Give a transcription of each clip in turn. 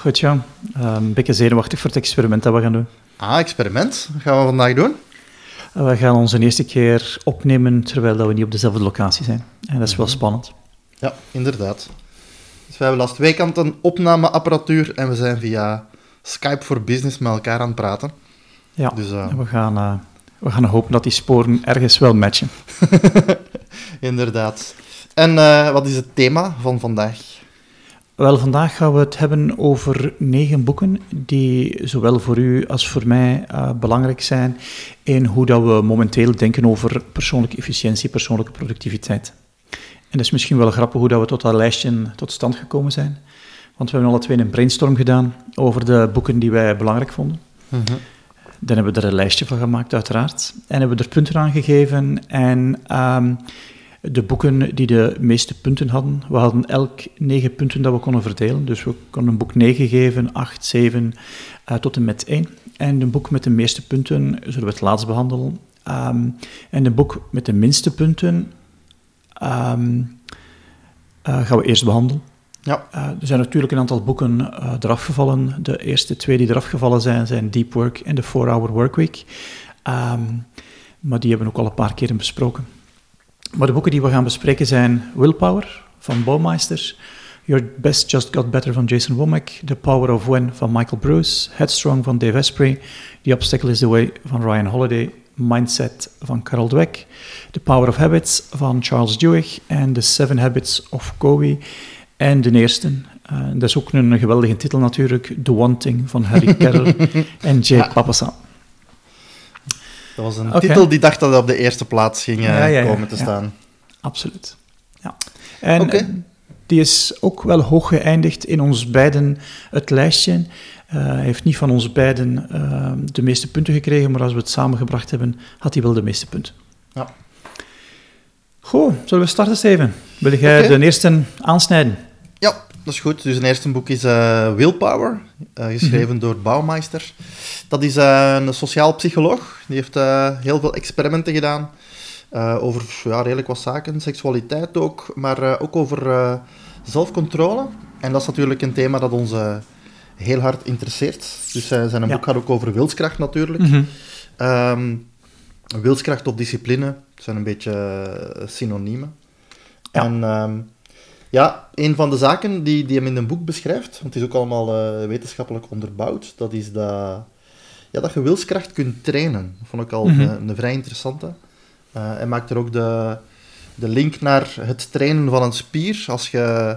Goed, Jan. Uh, een beetje zenuwachtig voor het experiment dat we gaan doen. Ah, experiment. Wat gaan we vandaag doen? Uh, we gaan onze eerste keer opnemen terwijl dat we niet op dezelfde locatie zijn. En dat is wel Mhm. spannend. Ja, inderdaad. Dus we hebben last weekend een opnameapparatuur en we zijn via Skype voor Business met elkaar aan het praten. Ja, Dus, uh... we, gaan, we gaan hopen dat die sporen ergens wel matchen. inderdaad. En wat is het thema van vandaag? Wel, vandaag gaan we het hebben over negen boeken die zowel voor u als voor mij uh, belangrijk zijn in hoe dat we momenteel denken over persoonlijke efficiëntie, persoonlijke productiviteit. En dat is misschien wel grappig hoe dat we tot dat lijstje tot stand gekomen zijn. Want we hebben alle twee een brainstorm gedaan over de boeken die wij belangrijk vonden. Mm -hmm. Dan hebben we er een lijstje van gemaakt, uiteraard. En hebben we er punten aan gegeven. En um, de boeken die de meeste punten hadden. We hadden elk negen punten dat we konden verdelen. Dus we konden een boek 9 geven, 8, 7 uh, tot en met 1. En een boek met de meeste punten zullen we het laatst behandelen. Um, en een boek met de minste punten um, uh, gaan we eerst behandelen. Ja. Uh, er zijn natuurlijk een aantal boeken uh, eraf gevallen. De eerste twee die eraf gevallen zijn, zijn Deep Work en The 4-Hour Workweek. Um, maar die hebben we ook al een paar keren besproken. Maar de boeken die we gaan bespreken zijn Willpower van Baumeister, Your Best Just Got Better van Jason Womack, The Power of When van Michael Bruce, Headstrong van Dave Asprey, The Obstacle is the Way van Ryan Holiday, Mindset van Carol Dweck, The Power of Habits van Charles Duhigg en The Seven Habits of Covey. En de eerste, uh, dat is ook een geweldige titel natuurlijk, The Wanting van Harry Carroll en Jake ja. Papasan. Dat was een okay. titel die dacht dat hij op de eerste plaats ging ja, ja, komen te staan. Absoluut. Ja. En okay. die is ook wel hoog geëindigd in ons beiden het lijstje. Uh, hij heeft niet van ons beiden uh, de meeste punten gekregen, maar als we het samengebracht hebben, had hij wel de meeste punten. Ja. Goed, zullen we starten, Steven? Wil jij okay. de eerste aansnijden? Ja, dat is goed. Dus het eerste boek is uh, Willpower, uh, geschreven mm -hmm. door Baumeister. Dat is uh, een sociaal psycholoog. Die heeft heel veel experimenten gedaan over ja, redelijk wat zaken, seksualiteit ook, maar ook over zelfcontrole. En dat is natuurlijk een thema dat ons heel hard interesseert. Dus zijn ja. boek gaat ook over wilskracht natuurlijk. Mm -hmm. um, wilskracht of discipline zijn een beetje synoniemen. Ja. En um, ja, een van de zaken die, die hem in een boek beschrijft, want het is ook allemaal uh, wetenschappelijk onderbouwd, dat is dat, ja, dat je wilskracht kunt trainen. Dat vond ik al mm -hmm. een, een, vrij interessante. Uh, hij maakt er ook de, de link naar het trainen van een spier. Als je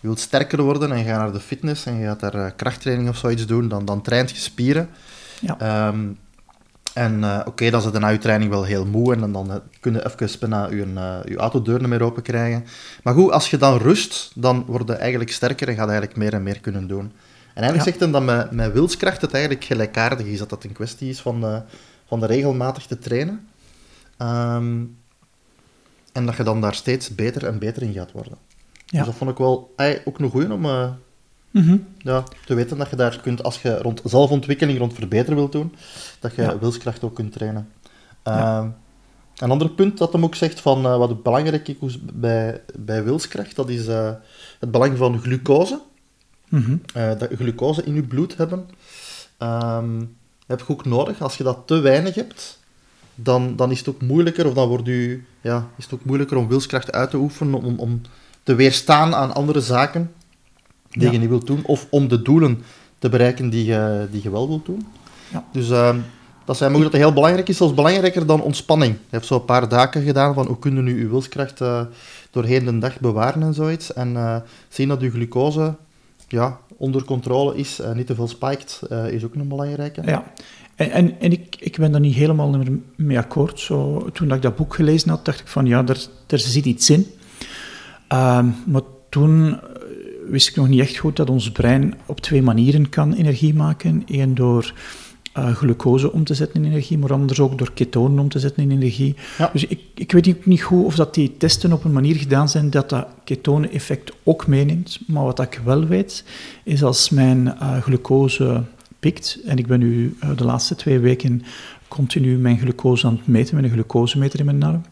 wilt sterker worden en je gaat naar de fitness en je gaat daar uh, krachttraining of zoiets doen, dan, dan traint je spieren. Ja. Um, en uh, oké, okay, dan is het na je training wel heel moe en dan, dan kun je even bijna je, uh, je autodeur niet meer open krijgen. Maar goed, als je dan rust, dan word je eigenlijk sterker en gaat eigenlijk meer en meer kunnen doen. En eigenlijk ja. zegt hij dat met, met wilskracht het eigenlijk gelijkaardig is, dat dat een kwestie is van, van de regelmatig te trainen. Um, en dat je dan daar steeds beter en beter in gaat worden. Ja. Dus dat vond ik wel ook een goeie om mm -hmm. ja, te weten dat je daar kunt, als je rond zelfontwikkeling, rond verbeteren wilt doen, dat je Ja. wilskracht ook kunt trainen. Ja. Ehm, een ander punt dat hem ook zegt van uh, wat belangrijk is bij, bij wilskracht, dat is uh, het belang van glucose. Mhm. Uh, dat glucose in je bloed hebben. Ehm, heb je ook nodig. Als je dat te weinig hebt, dan, dan is het ook moeilijker, of dan wordt u, ja, is het ook moeilijker om wilskracht uit te oefenen, om, om te weerstaan aan andere zaken die Ja. je niet wilt doen, of om de doelen te bereiken die je, die je wel wilt doen. Ja. Dus ehm, dat zijn ook dat heel belangrijk is, zelfs belangrijker dan ontspanning. Hij heeft zo een paar daken gedaan van hoe kun je nu je wilskracht eh, doorheen de dag bewaren en zoiets. En eh, zien dat je glucose ja, onder controle is, en niet te veel spiked, eh, is ook een belangrijke. Ja, en, en, en ik, ik ben daar niet helemaal meer mee akkoord. Zo, toen dat ik dat boek gelezen had, dacht ik van ja, er, er zit iets in. Ehm, maar toen eh, wist ik nog niet echt goed dat ons brein op twee manieren kan energie maken. Eén door uh, glucose om te zetten in energie, maar anders ook door ketonen om te zetten in energie. Dus ik, ik weet niet goed of dat die testen op een manier gedaan zijn dat dat ketone-effect ook meeneemt. Maar wat ik wel weet, is als mijn uh, glucose pikt, en ik ben nu uh, de laatste twee weken continu mijn glucose aan het meten met een glucosemeter in mijn arm,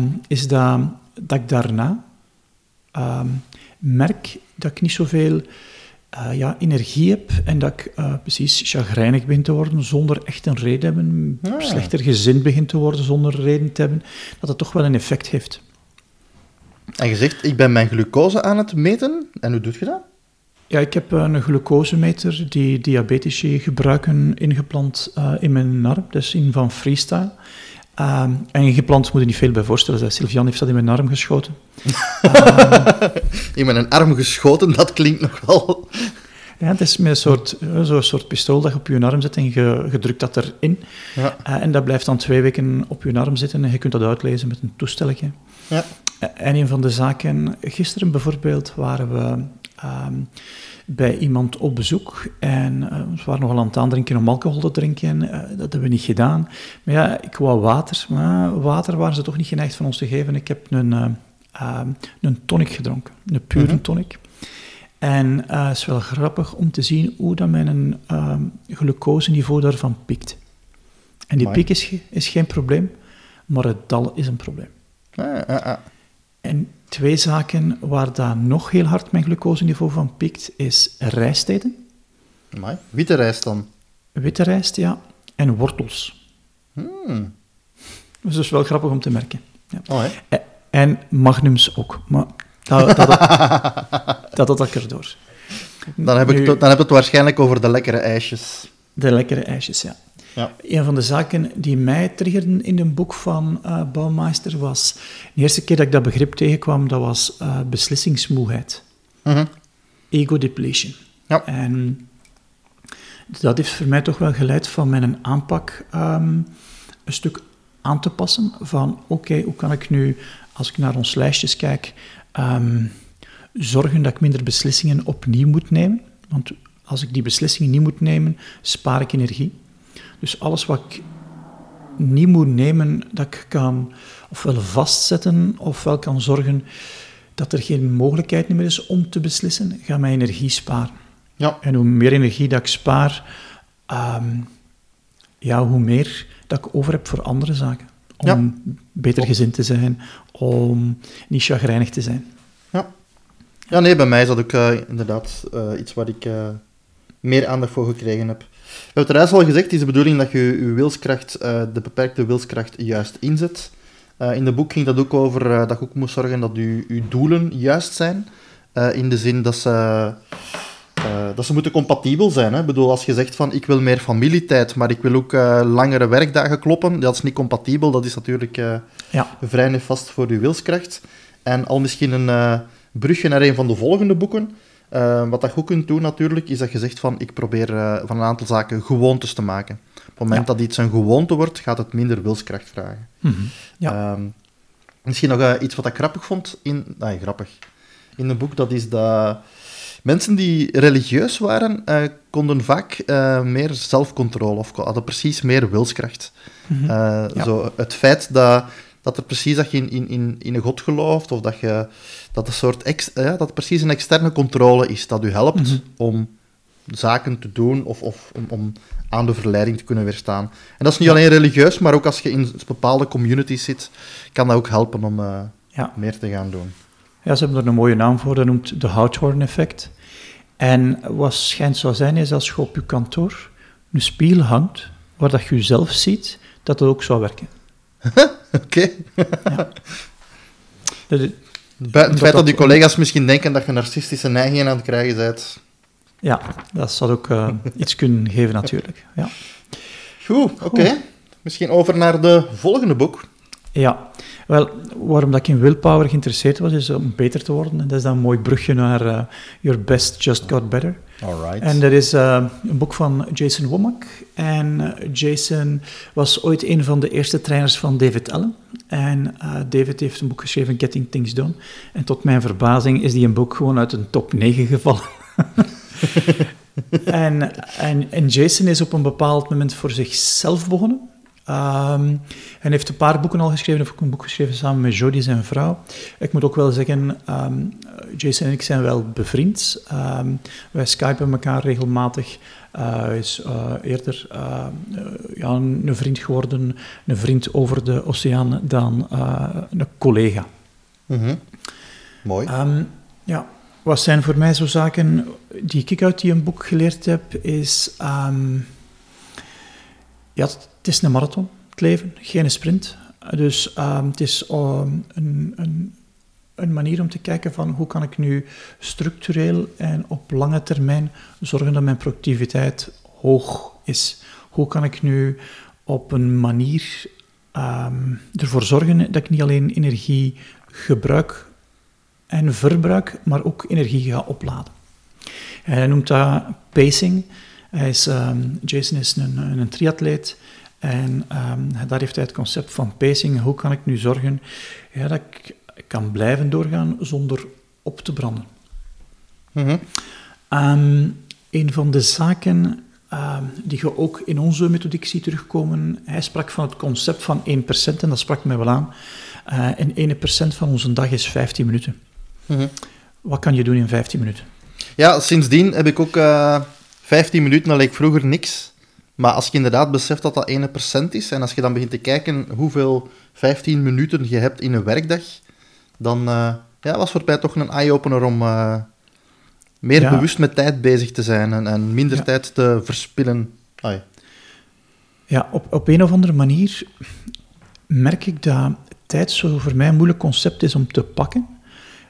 um, is dat, dat ik daarna um, merk dat ik niet zoveel uh, ja, energie heb en dat ik uh, precies chagrijnig begin te worden zonder echt een reden te hebben, ah. slechter gezind begin te worden zonder reden te hebben, dat dat toch wel een effect heeft. En je zegt, ik ben mijn glucose aan het meten. En hoe doet je dat? Ja, ik heb een glucosemeter die diabetici gebruiken ingeplant uh, in mijn arm, dus in van Freestyle. Uh, en ingeplant moet je niet veel bij voorstellen. Sylvian heeft dat in mijn arm geschoten. in mijn arm geschoten, dat klinkt nogal... Ja, het is met een soort, zo'n soort pistool dat je op je arm zet en je, je drukt dat erin. Ja. Uh, en dat blijft dan twee weken op je arm zitten en je kunt dat uitlezen met een toestelletje. Ja. En een van de zaken, gisteren bijvoorbeeld, waren we uh, bij iemand op bezoek en uh, we waren nogal aan het aandrinken om alcohol te drinken. Uh, dat hebben we niet gedaan. Maar ja, ik wou water, maar water waren ze toch niet geneigd van ons te geven. Ik heb een, uh, een tonic gedronken, een pure -hmm. tonic. En het is wel grappig om te zien hoe dat mijn glucoseniveau daarvan piekt. En die piek is, is geen probleem, maar het dal is een probleem. Ah, ah, ah. En twee zaken waar dat nog heel hard mijn glucoseniveau van piekt, is rijsteten. Amai. Witte rijst dan? Witte rijst, ja. En wortels. Hmm. Dat is dus wel grappig om te merken. Ja. Oh, en magnums ook. Maar dat, dat, dat, dat, dat erdoor. Dan heb, ik, dan heb je het waarschijnlijk over de lekkere ijsjes. De lekkere ijsjes, ja. Ja. Een van de zaken die mij triggerden in een boek van uh, Baumeister was... De eerste keer dat ik dat begrip tegenkwam, dat was uh, beslissingsmoeheid. Mm Ego depletion. Ja. En dat heeft voor mij toch wel geleid van mijn aanpak um, een stuk aan te passen. Van oké, hoe kan ik nu, als ik naar ons lijstjes kijk, um, zorgen dat ik minder beslissingen opnieuw moet nemen. Want als ik die beslissingen niet moet nemen, spaar ik energie. Dus alles wat ik niet moet nemen, dat ik kan ofwel vastzetten, ofwel kan zorgen dat er geen mogelijkheid meer is om te beslissen, gaat mijn energie sparen. Ja. En hoe meer energie dat ik spaar, um, ja, hoe meer dat ik over heb voor andere zaken. Om ja. beter gezind te zijn, om niet chagrijnig te zijn. Ja, ja nee, bij mij is dat ook uh, inderdaad uh, iets waar ik uh, meer aandacht voor gekregen heb. We hebben het al gezegd, het is de bedoeling dat je je wilskracht, uh, de beperkte wilskracht, juist inzet. Uh, in het boek ging dat ook over uh, dat je ook moest zorgen dat je, je doelen juist zijn. in de zin dat ze, dat ze moeten compatibel zijn. Hè? Ik bedoel, als je zegt van ik wil meer familietijd, maar ik wil ook langere werkdagen kloppen, dat is niet compatibel. Dat is natuurlijk ja. vrij nefast voor je wilskracht. En al misschien een brugje naar een van de volgende boeken. Uh, wat dat goed kunt doen natuurlijk, is dat je zegt van ik probeer uh, van een aantal zaken gewoontes te maken. Op het moment dat iets een gewoonte wordt, gaat het minder wilskracht vragen. Mm -hmm. ja. um, misschien nog uh, iets wat ik grappig vond in... Nee, grappig. In een boek, dat is dat... Mensen die religieus waren, konden vaak meer zelfcontrole of hadden precies meer wilskracht. Mm -hmm. ja. zo, het feit dat dat er precies dat je in, in, in, in een god gelooft, of dat, je, dat, een soort ex, ja, dat precies een externe controle is, dat u helpt mhm. om zaken te doen of, of om, om, aan de verleiding te kunnen weerstaan. En dat is niet alleen religieus, maar ook als je in bepaalde communities zit, kan dat ook helpen om uh, ja. meer te gaan doen. Ja, ze hebben er een mooie naam voor, dat noemt de Hawthorne-effect. En wat schijnt zo zijn, is als je op je kantoor een spiegel hangt, waar dat je jezelf ziet, dat dat ook zou werken. Oké. Het feit dat, die collega's misschien denken dat je narcistische neigingen aan het krijgen bent. Ja, dat zou ook uh, iets kunnen geven natuurlijk. Ja. Goed, oké. Misschien over naar de volgende boek. Ja, wel, waarom dat ik in willpower geïnteresseerd was, is om beter te worden. En dat is dan een mooi brugje naar uh, Your Best Just Got Better. Alright. En dat is uh, een boek van Jason Womack. En uh, Jason was ooit een van de eerste trainers van David Allen. En David heeft een boek geschreven, Getting Things Done. En tot mijn verbazing is die een boek gewoon uit een top 9 gevallen. en, en, en Jason is op een bepaald moment voor zichzelf begonnen. Um, hij heeft een paar boeken al geschreven. Heeft ook een boek geschreven samen met Jodie, zijn vrouw. Ik moet ook wel zeggen, um, Jason en ik zijn wel bevriend. Um, wij skypen elkaar regelmatig. Uh, hij is uh, eerder uh, ja, een vriend geworden, een vriend over de oceaan dan een collega. Mm -hmm. Mooi. ja, wat zijn voor mij zo zaken die ik uit die een boek geleerd heb, is... ja, het is een marathon, het leven, geen sprint. Dus um, het is um, een, een, een, manier om te kijken van hoe kan ik nu structureel en op lange termijn zorgen dat mijn productiviteit hoog is. Hoe kan ik nu op een manier um, ervoor zorgen dat ik niet alleen energie gebruik en verbruik, maar ook energie ga opladen. En hij noemt dat pacing. Jason is een triatleet. En um, daar heeft hij het concept van pacing. Hoe kan ik nu zorgen ja, dat ik kan blijven doorgaan zonder op te branden? Mm -hmm. um, een van de zaken um, die je ook in onze methodiek ziet terugkomen, hij sprak van het concept van 1% en dat sprak mij wel aan. Uh, en 1% van onze dag is 15 minuten. Mm -hmm. Wat kan je doen in 15 minuten? Ja, sindsdien heb ik ook uh, 15 minuten, dat leek vroeger niks. Maar als je inderdaad beseft dat dat 1% is, en als je dan begint te kijken hoeveel 15 minuten je hebt in een werkdag, dan uh, ja, was voor mij toch een eye-opener om uh, meer ja. bewust met tijd bezig te zijn en, en minder ja. tijd te verspillen. Ai. Ja, op, op een of andere manier merk ik dat tijd zo voor mij een moeilijk concept is om te pakken,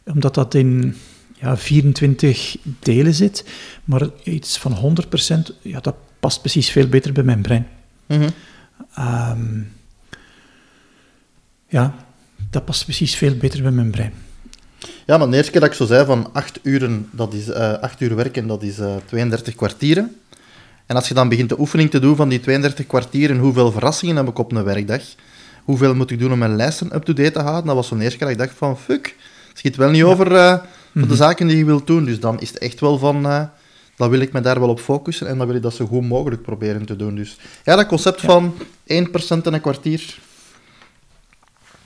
omdat dat in ja, 24 delen zit, maar iets van 100%, ja, dat past precies veel beter bij mijn brein. Mm -hmm. um, ja, dat past precies veel beter bij mijn brein. Ja, maar de eerste keer dat ik zo zei van 8 uur, dat is, uh, 8 uur werken, dat is uh, 32 kwartieren. En als je dan begint de oefening te doen van die 32 kwartieren, hoeveel verrassingen heb ik op een werkdag? Hoeveel moet ik doen om mijn lijsten up-to-date te houden? Dat was zo'n eerste keer dat ik dacht van, fuck, het schiet wel niet ja. over uh, mm -hmm. de zaken die je wilt doen. Dus dan is het echt wel van, dan wil ik me daar wel op focussen en dan wil ik dat zo goed mogelijk proberen te doen. Dus ja, dat concept ja. van 1% en een kwartier,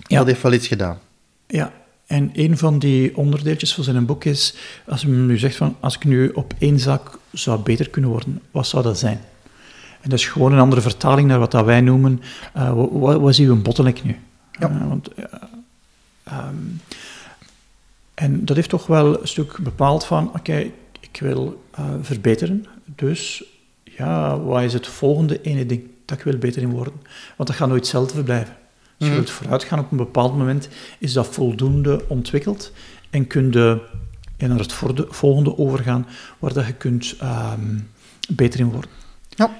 ja. dat heeft wel iets gedaan. Ja, en een van die onderdeeltjes van zijn boek is, als hij nu zegt van, als ik nu op één zaak zou beter kunnen worden, wat zou dat zijn? En dat is gewoon een andere vertaling naar wat dat wij noemen, uh, wat, wat is uw bottleneck nu? Ja. Uh, want, uh, um, en dat heeft toch wel een stuk bepaald van, oké, okay, ik wil uh, verbeteren. Dus ja, wat is het volgende ene ding dat ik wil beter in worden? Want dat gaat nooit hetzelfde blijven. Als je mm. wilt vooruit gaan op een bepaald moment, is dat voldoende ontwikkeld en kun je naar het volgende overgaan waar dat je kunt um, beter in worden. Ja.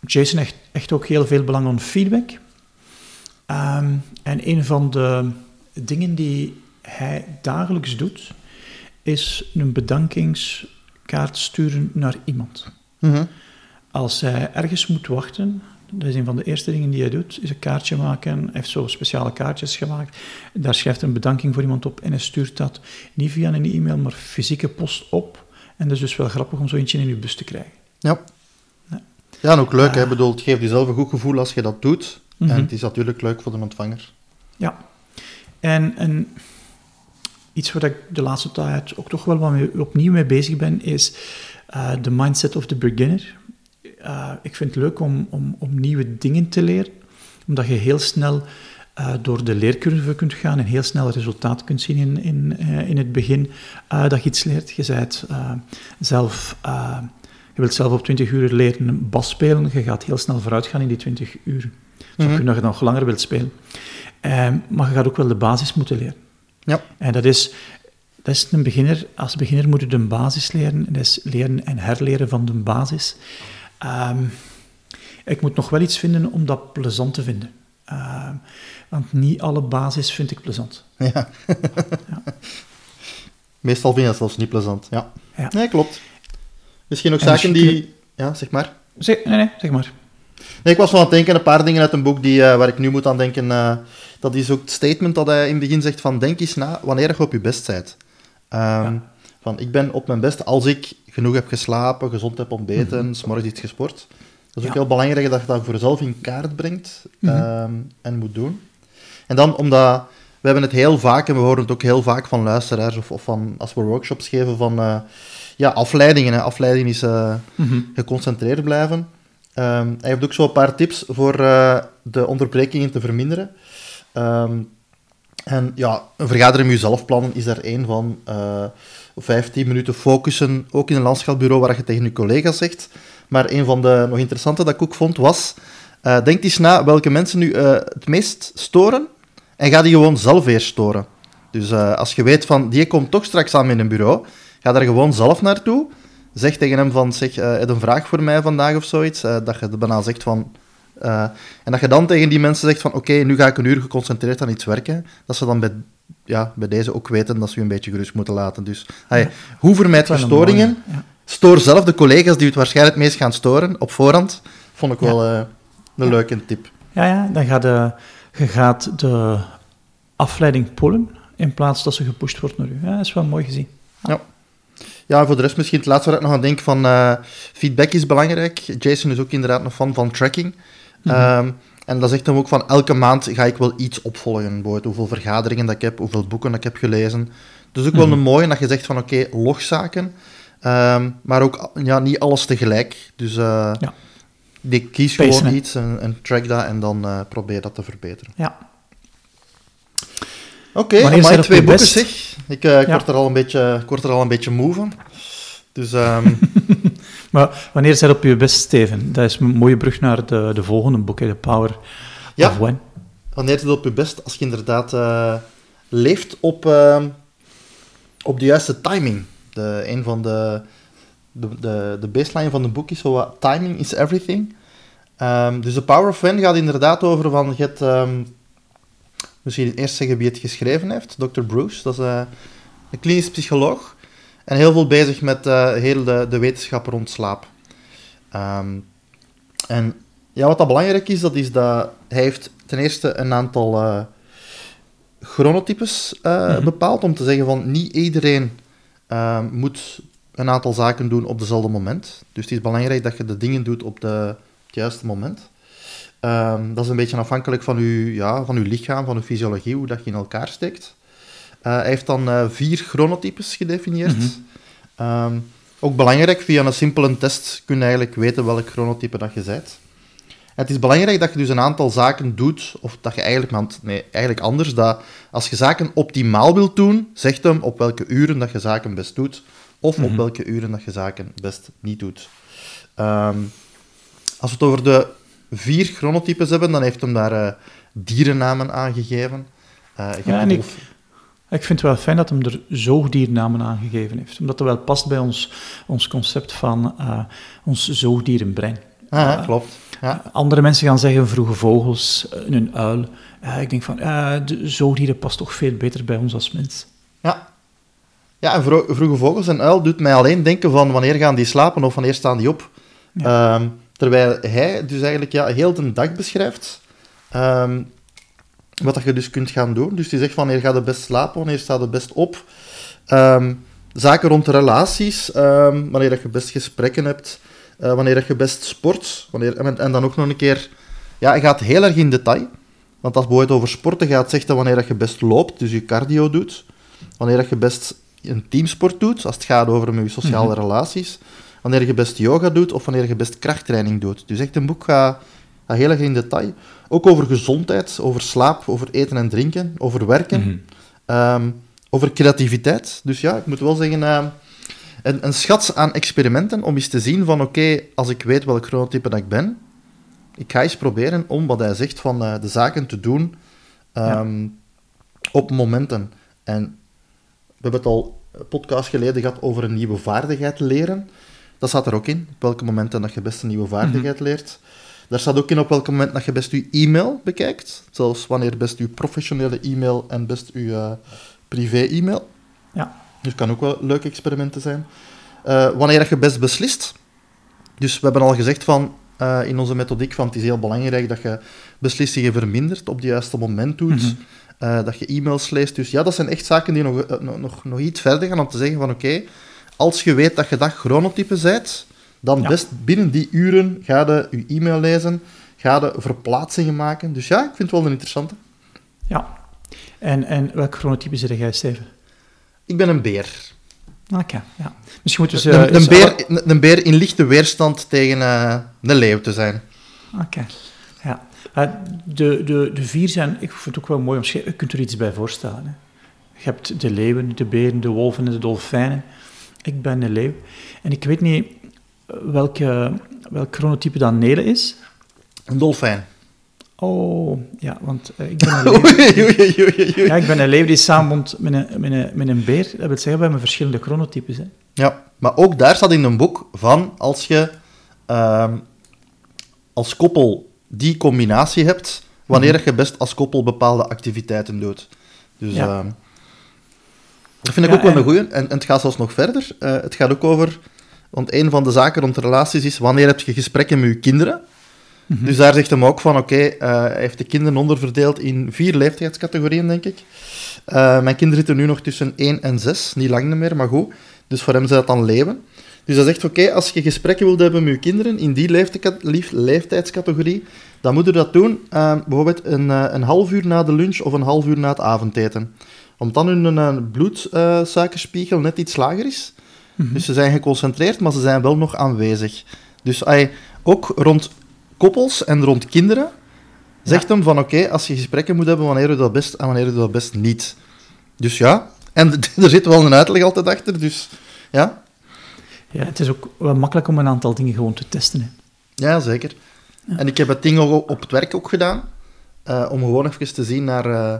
Jason echt, echt ook heel veel belang aan feedback. Um, en een van de dingen die hij dagelijks doet, is een bedankingskaart sturen naar iemand. Mm -hmm. Als hij ergens moet wachten, dat is een van de eerste dingen die hij doet, is een kaartje maken. Hij heeft zo speciale kaartjes gemaakt. Daar schrijft een bedanking voor iemand op en hij stuurt dat niet via een e-mail, maar fysieke post op. En dat is dus wel grappig om zo eentje in je bus te krijgen. Ja. Ja, ja en ook leuk. Uh, hè? Bedoel, het geeft jezelf een goed gevoel als je dat doet. Mm -hmm. En het is natuurlijk leuk voor de ontvanger. Ja. En... en iets waar ik de laatste tijd ook toch wel wat mee, opnieuw mee bezig ben, is uh, de mindset of the beginner. Uh, ik vind het leuk om, om, om, nieuwe dingen te leren, omdat je heel snel uh, door de leercurve kunt gaan en heel snel resultaat kunt zien in, in, in het begin dat je iets leert. Je bent zelf... je wilt zelf op 20 uur leren bas spelen, je gaat heel snel vooruit gaan in die 20 uur. Het zou mm -hmm. kunnen dat je nog langer wilt spelen. maar je gaat ook wel de basis moeten leren. Ja. En dat is, dat is een beginner. Als beginner moet je de basis leren. Dat is leren en herleren van de basis. Um, ik moet nog wel iets vinden om dat plezant te vinden. Ehm, want niet alle basis vind ik plezant. Ja. Meestal vind je dat zelfs niet plezant. Ja. Ja. Nee, klopt. Misschien ook En zaken die... Ja, zeg maar. Zeg, nee, nee, zeg maar. Nee, ik was wel aan het denken, een paar dingen uit een boek die, eh, waar ik nu moet aan denken. eh, dat is ook het statement dat hij in het begin zegt van denk eens na wanneer je op je best bent. Ehm, Ja. Van ik ben op mijn best als ik genoeg heb geslapen, gezond heb ontbeten, s s'morgens iets gesport. Dat is ook heel belangrijk dat je dat voor jezelf in kaart brengt Mhm. ehm, en moet doen. En dan omdat we hebben het heel vaak, en we horen het ook heel vaak van luisteraars of, of van als we workshops geven van eh, ja, afleidingen. Hè. Afleiding is Mhm. geconcentreerd blijven. Ehm, hij heeft ook zo een paar tips voor eh, de onderbrekingen te verminderen. Ehm, en ja, een vergadering met jezelf plannen is daar één van. Eh 15 minuten focussen, ook in een landschapsbureau waar je tegen je collega's zegt. Maar een van de nog interessante dat ik ook vond was, eh, denk eens na welke mensen nu het meest storen en ga die gewoon zelf eerst storen. Dus als je weet van, die komt toch straks aan in een bureau, ga daar gewoon zelf naartoe. Zeg tegen hem van, zeg, eh, heb je een vraag voor mij vandaag of zoiets? Eh, dat je bijna zegt van... eh, en dat je dan tegen die mensen zegt van, oké, nu ga ik een uur geconcentreerd aan iets werken. Dat ze dan bij, ja, bij deze ook weten dat ze je een beetje gerust moeten laten. Dus, hey, hoe vermijd je storingen? ja. Stoor zelf de collega's die het waarschijnlijk het meest gaan storen, op voorhand. Vond ik Ja. wel een leuke tip. Ja, ja, dan gaat de, je gaat de afleiding pullen in plaats dat ze gepusht wordt naar u. Ja, dat is wel mooi gezien. Ja, en voor de rest misschien het laatste waar ik nog aan denk van eh, feedback is belangrijk. Jason is ook inderdaad een fan van tracking. Mhm. Ehm, en dat zegt hem ook van elke maand ga ik wel iets opvolgen. Bijvoorbeeld hoeveel vergaderingen dat ik heb, hoeveel boeken dat ik heb gelezen. Dus ook wel Mhm. een mooie dat je zegt van oké, logzaken. Ehm, maar ook ja, niet alles tegelijk. Dus eh Ja. die kies Pacen, gewoon hè. iets en, en track dat en dan eh, probeer dat te verbeteren. Ja. Oké, okay, op twee boeken best? zeg. Ik, ik Ja. word er al een beetje, ik word er al een beetje moe van. Dus ehm, Maar wanneer zijn op je best, Steven? Dat is een mooie brug naar de, de volgende boek, The Power Ja. of When. wanneer het op je best? Als je inderdaad eh, leeft op, ehm, op de juiste timing. De, een van de, de, de, de baseline van het boek is zo timing is everything. Ehm, dus The Power of When gaat inderdaad over van, je hebt, misschien eerst zeggen wie het geschreven heeft, Dr. Bruce, dat is eh, een klinisch psycholoog. En heel veel bezig met eh, heel de, de wetenschap rond slaap. Ehm, en ja, wat dat belangrijk is, dat is dat hij heeft ten eerste een aantal eh, chronotypes Mhm. bepaald, om te zeggen van niet iedereen moet een aantal zaken doen op dezelfde moment. Dus het is belangrijk dat je de dingen doet op de, het juiste moment. Ehm, dat is een beetje afhankelijk van je, ja, van uw lichaam, van uw fysiologie, hoe dat je in elkaar steekt. Eh, hij heeft dan eh, vier chronotypes gedefinieerd. Mhm. Ehm, ook belangrijk, via een simpele test kun je eigenlijk weten welk chronotype dat je bent. Het is belangrijk dat je dus een aantal zaken doet, of dat je eigenlijk, nee, eigenlijk anders, dat als je zaken optimaal wilt doen, zegt hem op welke uren dat je zaken best doet, of op Mhm. welke uren dat je zaken best niet doet. Ehm, als we het over de vier chronotypes hebben, dan heeft hem daar eh, dierennamen aangegeven. Eh, Ja, ik- Ik vind het wel fijn dat hem er zoogdiernamen aangegeven heeft. Omdat dat wel past bij ons, ons concept van eh, ons zoogdierenbrein. Ah, klopt. Ja. Andere mensen gaan zeggen vroege vogels, een uil. Ik denk van, de zoogdieren past toch veel beter bij ons als mens. Ja. Ja, en vro- vroege vogels en uil doet mij alleen denken van wanneer gaan die slapen of wanneer staan die op. Ehm, terwijl hij dus eigenlijk ja, heel de dag beschrijft ehm, wat dat je dus kunt gaan doen. Dus die zegt van wanneer gaat je best slapen, wanneer staat je best op. Ehm, zaken rond relaties, ehm, wanneer dat je best gesprekken hebt, eh, wanneer dat je best sport. Wanneer, en, en dan ook nog een keer... Ja, hij gaat heel erg in detail. Want als het bijvoorbeeld over sporten gaat, zegt hij wanneer dat je best loopt, dus je cardio doet. Wanneer dat je best een teamsport doet, als het gaat over je sociale Mhm. relaties. Wanneer je best yoga doet of wanneer je best krachttraining doet. Dus echt een boek gaat, gaat heel erg in detail. Ook over gezondheid, over slaap, over eten en drinken, over werken, Mhm. ehm, over creativiteit. Dus ja, ik moet wel zeggen, ehm, een, een schat aan experimenten om eens te zien van oké, als ik weet welk chronotype dat ik ben, ik ga eens proberen om wat hij zegt van eh, de zaken te doen ehm, op momenten. En we hebben het al een podcast geleden gehad over een nieuwe vaardigheid leren. Dat staat er ook in, op welke momenten dat je best een nieuwe vaardigheid leert. Daar staat ook in op welk moment dat je best je e-mail bekijkt. Zelfs wanneer best je professionele e-mail en best je uh, privé-e-mail. Ja. Dus kan ook wel leuke experimenten zijn. Uh, wanneer je best beslist. Dus we hebben al gezegd van, uh, in onze methodiek van het is heel belangrijk dat je beslissingen vermindert, op het juiste moment doet, mm -hmm. dat je e-mails leest. Dus ja, dat zijn echt zaken die nog, nog, nog, nog iets verder gaan om te zeggen van oké, okay, als je weet dat je dat chronotype bent, dan ja. best binnen die uren ga je je e-mail lezen, ga je verplaatsingen maken. Dus ja, ik vind het wel een interessante. Ja. En, en welk chronotype zit jij, Steven? Ik ben een beer. Oké, okay, ja. Misschien moeten ze... Een, een, beer, een, beer in lichte weerstand tegen uh, een leeuw te zijn. Oké, okay. ja. Uh, de, de, de vier zijn... Ik vind het ook wel mooi omschreven. Je kunt er iets bij voorstellen. Hè. Je hebt de leeuwen, de beren, de wolven en de dolfijnen. Ik ben een leeuw. En ik weet niet welke, welk chronotype dan Nele is. Een dolfijn. Oh, ja, want uh, ik ben een leeuw. ja, ik ben een leeuw die samenwoont met een, met, een, met een beer. Dat wil zeggen, we hebben verschillende chronotypes. Hè. Ja, maar ook daar staat in een boek van als je uh, als koppel die combinatie hebt, wanneer -hmm. je best als koppel bepaalde activiteiten doet. Dus ja. uh, dat vind ik ja, ook wel en... een goeie. En, en, het gaat zelfs nog verder. Uh, het gaat ook over... Want een van de zaken rond relaties is, wanneer heb je gesprekken met je kinderen? Mm -hmm. Dus daar zegt hem ook van, oké, okay, uh, hij heeft de kinderen onderverdeeld in vier leeftijdscategorieën, denk ik. Uh, mijn kinderen zitten nu nog tussen 1 en 6, niet lang meer, maar goed. Dus voor hem zijn dat dan leeuwen. Dus hij zegt, oké, okay, als je gesprekken wilt hebben met je kinderen in die leeftijdscategorie, dan moet je dat doen, uh, bijvoorbeeld een, een half uur na de lunch of een half uur na het avondeten. Omdat dan hun uh, bloedsuikerspiegel net iets lager is. Mm -hmm. Dus ze zijn geconcentreerd, maar ze zijn wel nog aanwezig. Dus ay, ook rond koppels en rond kinderen zegt ja. hem van oké, okay, als je gesprekken moet hebben, wanneer doe je dat best en wanneer doe je dat best niet. Dus ja, en er zit wel een uitleg altijd achter, dus ja. Ja, het is ook wel makkelijk om een aantal dingen gewoon te testen. Hè. Ja, zeker. Ja. En ik heb het ding ook op het werk ook gedaan, uh, om gewoon even te zien naar, uh,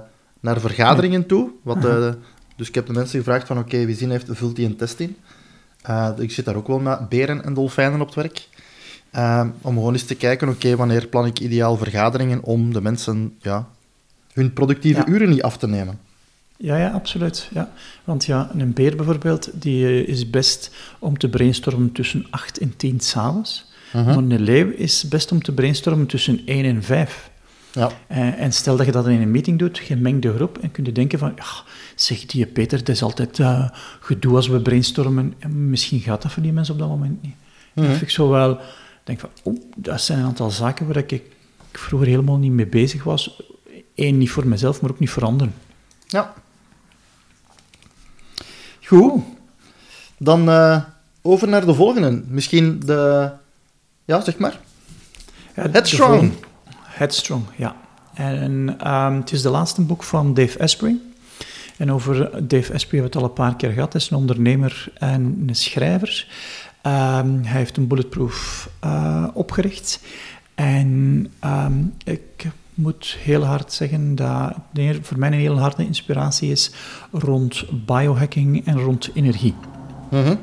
naar vergaderingen toe. Wat de, dus ik heb de mensen gevraagd van oké, okay, wie zin heeft, vult die een test in. Uh, ik zit daar ook wel met beren en dolfijnen op het werk. Uh, om gewoon eens te kijken, oké, okay, wanneer plan ik ideaal vergaderingen om de mensen ja, hun productieve ja. uren niet af te nemen. Ja, ja, absoluut. Ja. Want ja, een beer bijvoorbeeld, die is best om te brainstormen tussen 8 en 10 s'avonds. Uh -huh. Maar een leeuw is best om te brainstormen tussen 1 en 5. Ja. Uh, en stel dat je dat in een meeting doet, gemengde groep, en kun je denken van, ja, zeg die Peter, het is altijd uh, gedoe als we brainstormen. En misschien gaat dat voor die mensen op dat moment niet. Dat vind ik zo wel denk van, oh, dat zijn een aantal zaken waar ik, ik vroeger helemaal niet mee bezig was. Eén, niet voor mezelf, maar ook niet voor anderen. Ja. Goed. Dan uh, over naar de volgende. Misschien de... Ja, zeg maar. Ja, Headstrong. Headstrong, ja. En um, het is de laatste boek van Dave Asprey. En over Dave Asprey hebben we het al een paar keer gehad. Hij is een ondernemer en een schrijver. Um, hij heeft een bulletproof uh, opgericht. En um, ik moet heel hard zeggen dat voor mij een heel harde inspiratie is rond biohacking en rond energie. Mm -hmm.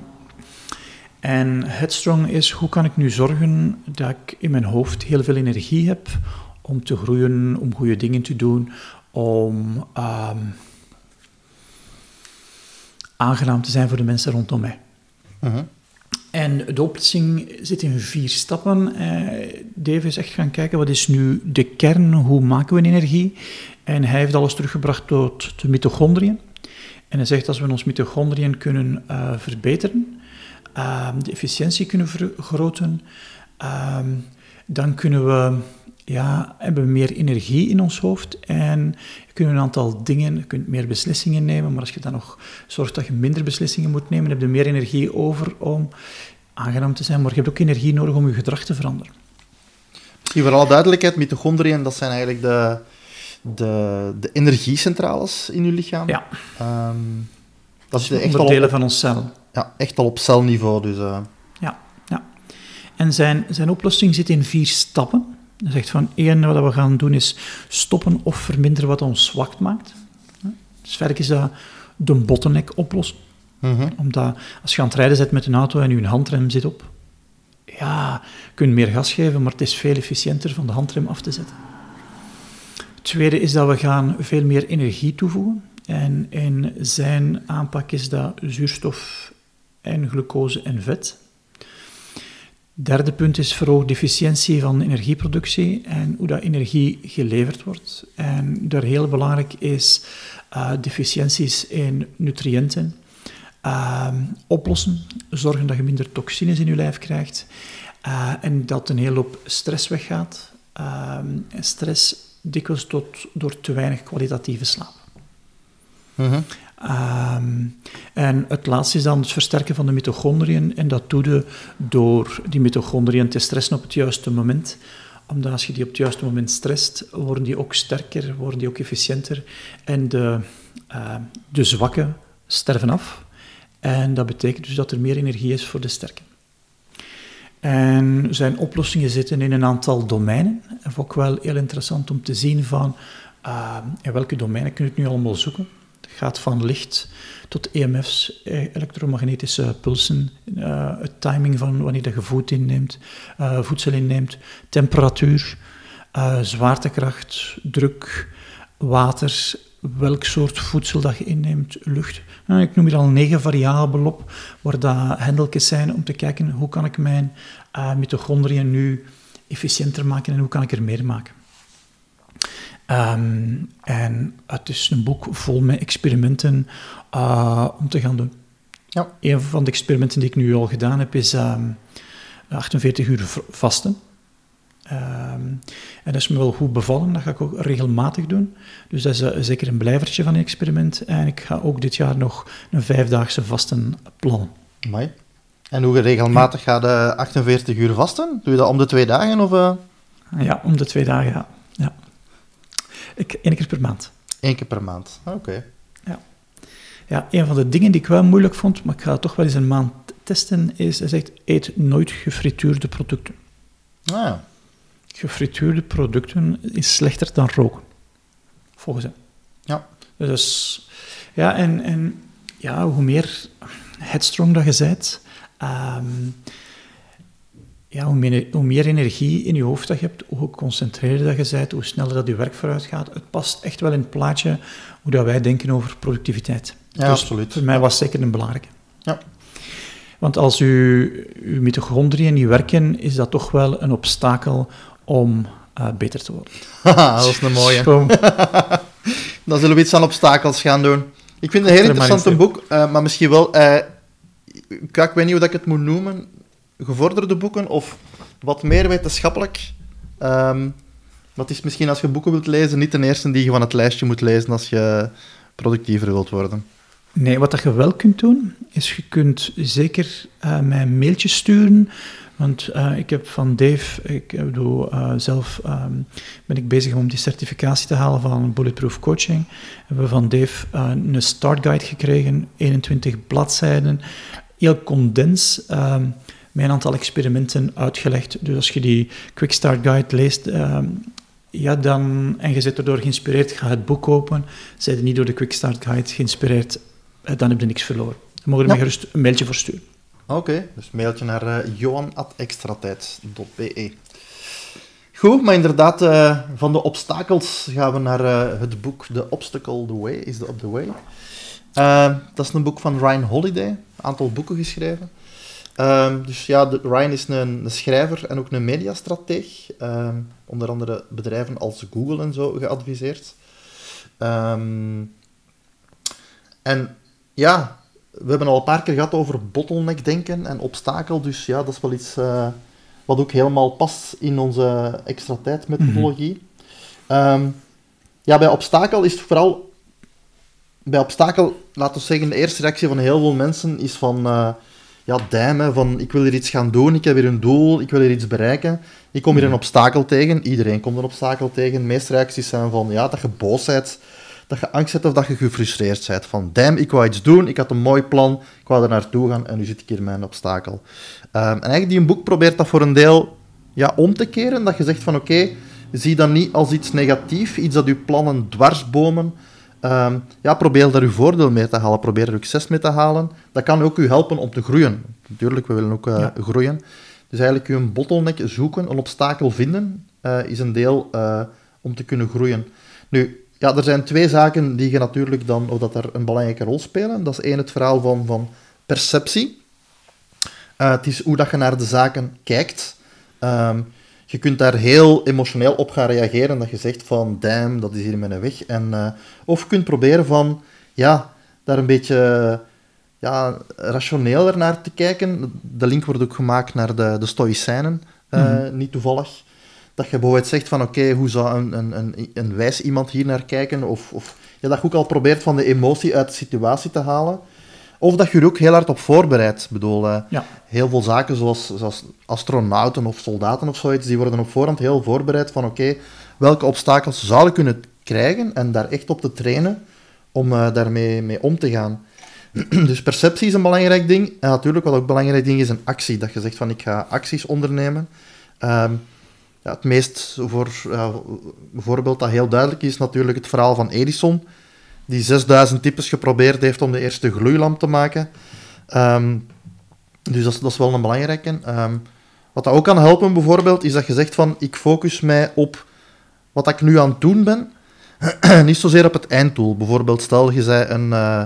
En Headstrong is hoe kan ik nu zorgen dat ik in mijn hoofd heel veel energie heb om te groeien, om goede dingen te doen, om um, aangenaam te zijn voor de mensen rondom mij. -hmm. En de oplossing zit in vier stappen. Uh, Dave is echt gaan kijken, wat is nu de kern, hoe maken we energie? En hij heeft alles teruggebracht tot de mitochondriën. En hij zegt, als we ons mitochondriën kunnen uh, verbeteren, uh, de efficiëntie kunnen vergroten, ehm, dan kunnen we, ja, hebben we meer energie in ons hoofd en kunnen we een aantal dingen, je kunt meer beslissingen nemen, maar als je dan nog zorgt dat je minder beslissingen moet nemen, heb je meer energie over om aangenaam te zijn, maar je hebt ook energie nodig om je gedrag te veranderen. Misschien voor alle duidelijkheid, mitochondriën, dat zijn eigenlijk de, de, de energiecentrales in je lichaam. Ja. Um, dat is echt onderdelen op, van ons cel. Ja, echt al op celniveau. Dus, uh... Ja, ja. En zijn, zijn oplossing zit in vier stappen. Hij zegt van, één wat we gaan doen is stoppen of verminderen wat ons zwak maakt. Dus verder is dat de bottleneck oplossen. Mm -hmm. Omdat als je aan het rijden zit met een auto en je handrem zit op, ja, je kunt meer gas geven, maar het is veel efficiënter van de handrem af te zetten. Het tweede is dat we gaan veel meer energie toevoegen. En in zijn aanpak is dat zuurstof en glucose en vet. Derde punt is verhoogde efficiëntie van energieproductie en hoe dat energie geleverd wordt. En daar heel belangrijk is uh, deficiënties in nutriënten uh, oplossen. Zorgen dat je minder toxines in je lijf krijgt uh, en dat een hele hoop stress weggaat. stress dikwijls tot, door te weinig kwalitatieve slaap. Mm Um, en het laatste is dan het versterken van de mitochondriën. En dat doe je door die mitochondriën te stressen op het juiste moment. Omdat als je die op het juiste moment stresst, worden die ook sterker, worden die ook efficiënter. En de, uh, de zwakke sterven af. En dat betekent dus dat er meer energie is voor de sterke. En zijn oplossingen zitten in een aantal domeinen. En ook wel heel interessant om te zien van uh, in welke domeinen kun je het nu allemaal zoeken gaat van licht tot EMF's, e, elektromagnetische pulsen, uh, het timing van wanneer je voet inneemt, uh, voedsel inneemt, temperatuur, zwaartekracht, druk, water, welk soort voedsel dat je inneemt, lucht. Ik noem hier al negen variabelen op, waar dat hendeltjes zijn om te kijken hoe kan ik mijn mitochondriën nu efficiënter maken en hoe kan ik er meer maken. Ehm, en het is een boek vol met experimenten uh, om te gaan doen. Ja. Een van de experimenten die ik nu al gedaan heb is um, ehm, 48 uur vasten. Um, en dat is me wel goed bevallen, dat ga ik ook regelmatig doen. Dus dat is uh, zeker een blijvertje van een experiment. En ik ga ook dit jaar nog een vijfdaagse vasten plannen. Mooi. En hoe regelmatig ga je 48 uur vasten? Doe je dat om de twee dagen? Of, uh... Ja, om de twee dagen, ja. Ik, één keer per maand. Eén keer per maand, oké. Ja. ja, een van de dingen die ik wel moeilijk vond, maar ik ga het toch wel eens een maand testen, is, hij zegt, eet nooit gefrituurde producten. Ah. Gefrituurde producten is slechter dan roken, volgens hem. Ja. Dus, ja, en, en ja, hoe meer headstrong dat je bent, um, ja, hoe, meer, hoe meer energie in je hoofd dat je hebt, hoe geconcentreerder dat je bent, hoe sneller dat je werk vooruit gaat. Het past echt wel in het plaatje hoe dat wij denken over productiviteit. Ja, dus absoluut. Voor mij was het zeker een belangrijke. Ja. Want als u, uw mitochondriën niet werken, is dat toch wel een obstakel om uh, beter te worden. dat is een mooie. Dan zullen we iets aan obstakels gaan doen. Ik vind het een heel interessant boek, uh, maar misschien wel... Uh, ik weet niet hoe ik het moet noemen gevorderde boeken of wat meer wetenschappelijk. Um, wat is misschien als je boeken wilt lezen, niet de eerste die je van het lijstje moet lezen als je productiever wilt worden. Nee, wat je wel kunt doen, is je kunt zeker uh, mij een mailtje sturen. Want uh, ik heb van Dave, ik bedoel, uh, zelf um, ben ik bezig om die certificatie te halen van Bulletproof Coaching. We hebben van Dave een startguide gekregen, 21 bladzijden, heel condens. Um, met een aantal experimenten uitgelegd. Dus als je die Quick Start Guide leest, ehm, ja, dan, en je zit erdoor geïnspireerd, ga het boek kopen. Zijn je niet door de Quick Start Guide geïnspireerd, eh, dan heb je niks verloren. Dan mogen er ja. mij gerust een mailtje voor sturen. Oké, dus mailtje naar uh, johan.extratijd.be. Goed, maar inderdaad, uh, van de obstakels gaan we naar uh, het boek The Obstacle The Way is the Up The Way. Uh, dat is een boek van Ryan Holiday, een aantal boeken geschreven. Um, dus ja, de, Ryan is een, een, schrijver en ook een mediastrateeg. Um, onder andere bedrijven als Google en zo geadviseerd. Um, en ja, we hebben al een paar keer gehad over bottleneck denken en obstakel. Dus ja, dat is wel iets uh, wat ook helemaal past in onze extra tijd methodologie. Mm ja, bij obstakel is het vooral... Bij obstakel, laten we zeggen, de eerste reactie van heel veel mensen is van... Uh, ja, damn, van ik wil hier iets gaan doen, ik heb hier een doel, ik wil hier iets bereiken. Ik kom hier een obstakel tegen, iedereen komt een obstakel tegen. De meeste reacties zijn van, ja, dat je boos bent, dat je angst hebt of dat je gefrustreerd bent. Van, damn, ik wou iets doen, ik had een mooi plan, ik wou er naartoe gaan en nu zit ik hier met een obstakel. Um, en eigenlijk, die een boek probeert dat voor een deel ja, om te keren, dat je zegt van, oké, zie dat niet als iets negatiefs, iets dat je plannen dwarsbomen, Um, ja, probeer daar uw voordeel mee te halen. Probeer er succes mee te halen. Dat kan ook u helpen om te groeien. Natuurlijk, we willen ook uh, groeien. Dus eigenlijk een bottleneck zoeken, een obstakel vinden, eh, is een deel uh, om te kunnen groeien. Nu, ja, er zijn twee zaken die je natuurlijk dan, of dat er een belangrijke rol spelen. Dat is één, het verhaal van, van perceptie. Het is hoe dat je naar de zaken kijkt. Um, je kunt daar heel emotioneel op gaan reageren. Dat je zegt van, damn, dat is hier mijn weg. En, uh, of je kunt proberen van, ja, daar een beetje ja, rationeler naar te kijken. De link wordt ook gemaakt naar de, de Stoïcijnen, uh, mm -hmm. niet toevallig. Dat je bijvoorbeeld zegt van, oké, okay, hoe zou een, een, een, een, wijs iemand hier naar kijken? Of, of ja, dat je ook al probeert van de emotie uit de situatie te halen. Of dat je er ook heel hard op voorbereidt. Ik bedoel, uh, ja. heel veel zaken zoals, zoals astronauten of soldaten of zoiets, die worden op voorhand heel voorbereid van oké, okay, welke obstakels zou ik kunnen krijgen en daar echt op te trainen om uh, daarmee mee om te gaan. dus perceptie is een belangrijk ding. En natuurlijk, wat ook een belangrijk ding is, een actie. Dat je zegt van ik ga acties ondernemen. Um, ja, het meest voor, uh, voorbeeld dat heel duidelijk is, natuurlijk het verhaal van Edison die 6000 types geprobeerd heeft om de eerste gloeilamp te maken. Um, dus dat is, dat is, wel een belangrijke. Um, wat dat ook kan helpen, bijvoorbeeld, is dat je zegt van, ik focus mij op wat ik nu aan het doen ben, niet zozeer op het einddoel. Bijvoorbeeld, stel je zei een, uh,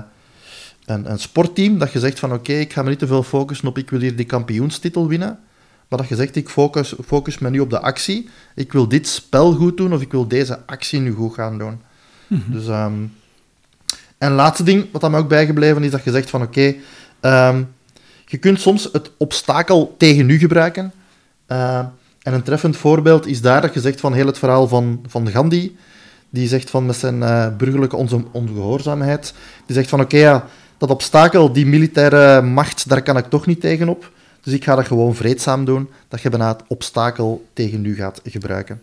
een, een, sportteam, dat je zegt van, oké, okay, ik ga me niet te veel focussen op, ik wil hier die kampioenstitel winnen, maar dat je zegt, ik focus, focus me nu op de actie, ik wil dit spel goed doen, of ik wil deze actie nu goed gaan doen. Mm -hmm. Dus... Um, en laatste ding, wat dan mij ook bijgebleven is, dat je zegt van oké, okay, um, je kunt soms het obstakel tegen u gebruiken. Uh, en een treffend voorbeeld is daar dat je zegt van heel het verhaal van, van Gandhi, die zegt van met zijn uh, burgerlijke on ongehoorzaamheid, die zegt van oké, okay, ja, dat obstakel, die militaire macht, daar kan ik toch niet tegenop. Dus ik ga dat gewoon vreedzaam doen, dat je bijna het obstakel tegen u gaat gebruiken.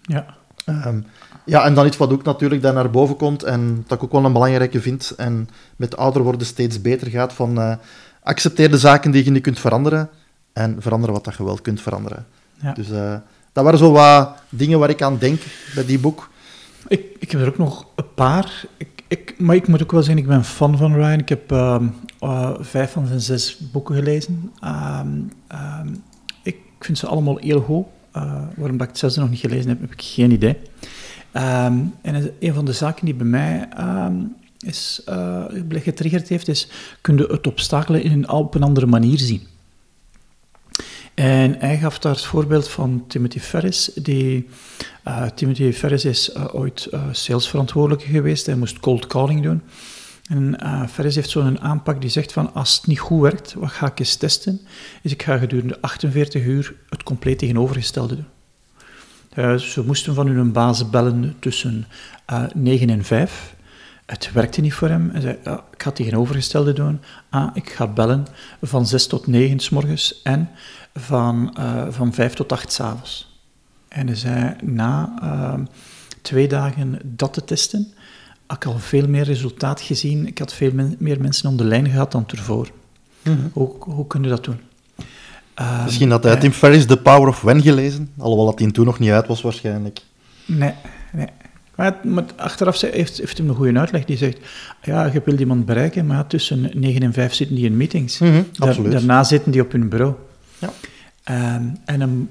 Ja. Um, ja, en dan iets wat ook natuurlijk daar naar boven komt en dat ik ook wel een belangrijke vind en met ouder worden steeds beter gaat van uh, accepteer de zaken die je niet kunt veranderen en verander wat dat je wel kunt veranderen. Ja. Dus uh, dat waren zo wat dingen waar ik aan denk bij die boek. Ik, ik heb er ook nog een paar, ik, ik, maar ik moet ook wel zeggen, ik ben fan van Ryan. Ik heb uh, uh, vijf van zijn zes boeken gelezen. Um, um, ik vind ze allemaal heel goed. waarom dat ik het zesde nog niet gelezen heb, heb ik geen idee. Um, en een van de zaken die bij mij um, is, uh, getriggerd heeft, is kun je het obstakelen in een, op een andere manier zien. En hij gaf daar het voorbeeld van Timothy Ferris. Die, uh, Timothy Ferris is uh, ooit salesverantwoordelijke geweest. Hij moest cold calling doen. En Ferris heeft zo'n aanpak die zegt van als het niet goed werkt, wat ga ik eens testen? Is ik ga gedurende 48 uur het compleet tegenovergestelde doen. Uh, ze moesten van hun baas bellen tussen uh, 9 en 5. Het werkte niet voor hem. Hij zei, ja, ik ga het tegenovergestelde doen. Ah, ik ga bellen van 6 tot 9 s morgens en van, uh, van 5 tot 8 s avonds. En hij zei, na uh, twee dagen dat te testen, had ik al veel meer resultaat gezien. Ik had veel men meer mensen om de lijn gehad dan ervoor. Mm -hmm. hoe, hoe kun je dat doen? Um, Misschien had hij uh, Tim Ferriss The Power of When gelezen, alhoewel dat hij toen nog niet uit was waarschijnlijk. Nee, nee. Maar, maar achteraf heeft, heeft hem een goede uitleg. Die zegt, ja, je wilt iemand bereiken, maar tussen 9 en 5 zitten die in meetings. Mm -hmm, Daar, daarna zitten die op hun bureau. Ja. Um, en een,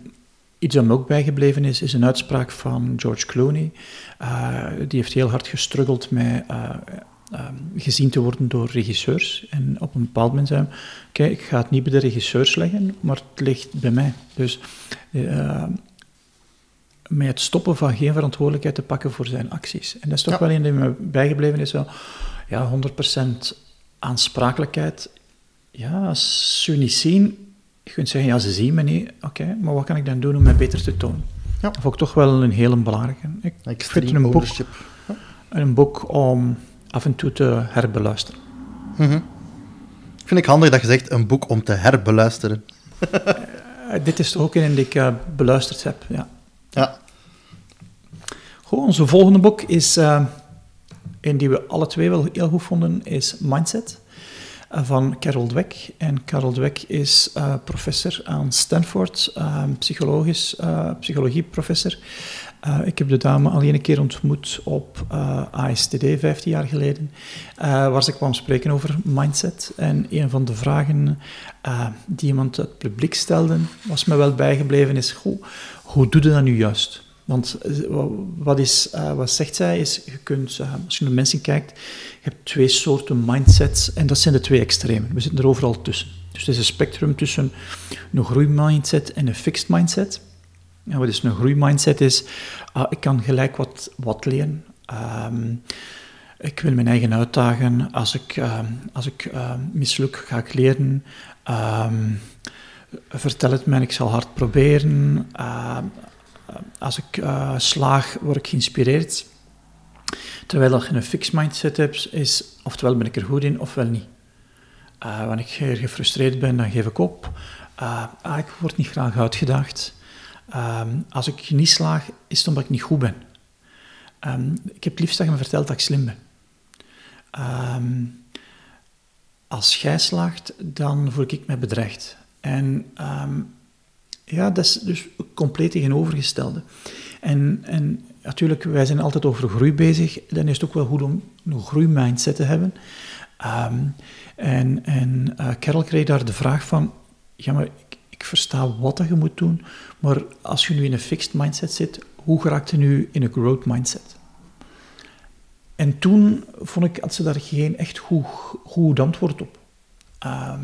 iets dat me ook bijgebleven is, is een uitspraak van George Clooney. Uh, die heeft heel hard gestruggeld met... Uh, Um, gezien te worden door regisseurs. En op een bepaald moment zei hij, kijk, ik ga het niet bij de regisseurs leggen, maar het ligt bij mij. Dus uh, met het stoppen van geen verantwoordelijkheid te pakken voor zijn acties. En dat is toch ja. wel een die me bijgebleven is. Zo, ja, 100% aansprakelijkheid. Ja, als ze niet zien, je kunt zeggen, ja, ze zien me niet. Oké, okay, maar wat kan ik dan doen om mij beter te tonen? Ja. Dat vond ik toch wel een hele belangrijke. Ik Extreme vind een boek, ja. een boek om af en toe te herbeluisteren. Mm -hmm. Vind ik handig dat je zegt een boek om te herbeluisteren. uh, dit is toch ook een die ik uh, beluisterd heb, ja. Ja. Goed, onze volgende boek is, uh, een die we alle twee wel heel goed vonden, is Mindset van Carol Dweck. En Carol Dweck is professor aan Stanford, psychologisch, psychologieprofessor. Uh, ik heb de dame al een keer ontmoet op uh, ASTD, 15 jaar geleden, uh, waar ze kwam spreken over mindset. En een van de vragen die iemand het publiek stelde, was me wel bijgebleven, is, hoe, hoe doe je dat nu juist? Want wat, is, wat zegt zij is, je kunt, als je naar mensen kijkt, je hebt twee soorten mindsets en dat zijn de twee extremen. We zitten er overal tussen. Dus er is een spectrum tussen een groeimindset en een fixed mindset. En wat is een groeimindset is, ah, ik kan gelijk wat, wat leren. Ehm, ik wil mijn eigen uitdagen. Als ik, um, als ik um, misluk, ga ik leren. vertel het mij, ik zal hard proberen. als ik uh, slaag, word ik geïnspireerd. Terwijl dat je een fixed mindset hebt, is oftewel ben ik er goed in, ofwel niet. Uh, wanneer ik gefrustreerd ben, dan geef ik op. Uh, ik word niet graag uitgedaagd. Um, als ik niet slaag, is het omdat ik niet goed ben. Um, ik heb liefst dat je me vertelt dat ik slim ben. Um, als jij slaagt, dan voel ik me bedreigd. En ja, dat is dus compleet tegenovergestelde. En, en natuurlijk, wij zijn altijd over groei bezig. Dan is het ook wel goed om een groeimindset te hebben. en en uh, Carol kreeg daar de vraag van, ja, maar ik versta wat dat je moet doen, maar als je nu in een fixed mindset zit, hoe geraakt je nu in een growth mindset? En toen vond ik, had ze daar geen echt goed, antwoord op. Ehm,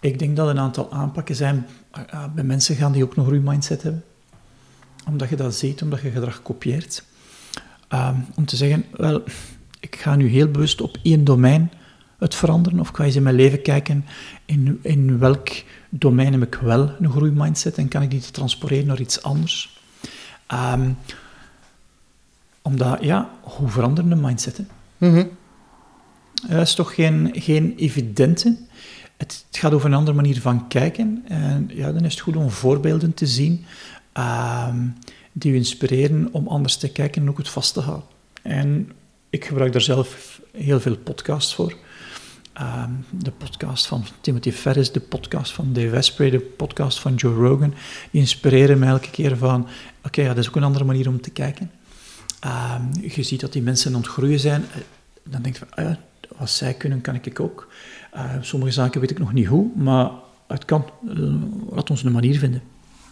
ik denk dat een aantal aanpakken zijn uh, bij mensen gaan die ook een mindset hebben. Omdat je dat ziet, omdat je gedrag kopieert. Um, om te zeggen, wel, ik ga nu heel bewust op één domein het veranderen? Of ga je eens in mijn leven kijken in, in welk domein heb ik wel een groeimindset en kan ik die transporteren naar iets anders? Um, omdat, ja, hoe veranderen een mindset? Mm Dat is toch geen, geen evidente. Het, het, gaat over een andere manier van kijken. En ja, dan is het goed om voorbeelden te zien um, die u inspireren om anders te kijken en ook het vast te houden. En ik gebruik daar zelf heel veel podcasts voor. Ehm, de podcast van Timothy Ferris, de podcast van Dave Asprey, de podcast van Joe Rogan, inspireren me elke keer van, oké, ja, dat is ook een andere manier om te kijken. Ehm, je ziet dat die mensen aan het groeien zijn, eh, dan denk je van, ah, wat zij kunnen, kan ik ook. Uh, sommige zaken weet ik nog niet hoe, maar het kan. Uh, laat ons een manier vinden.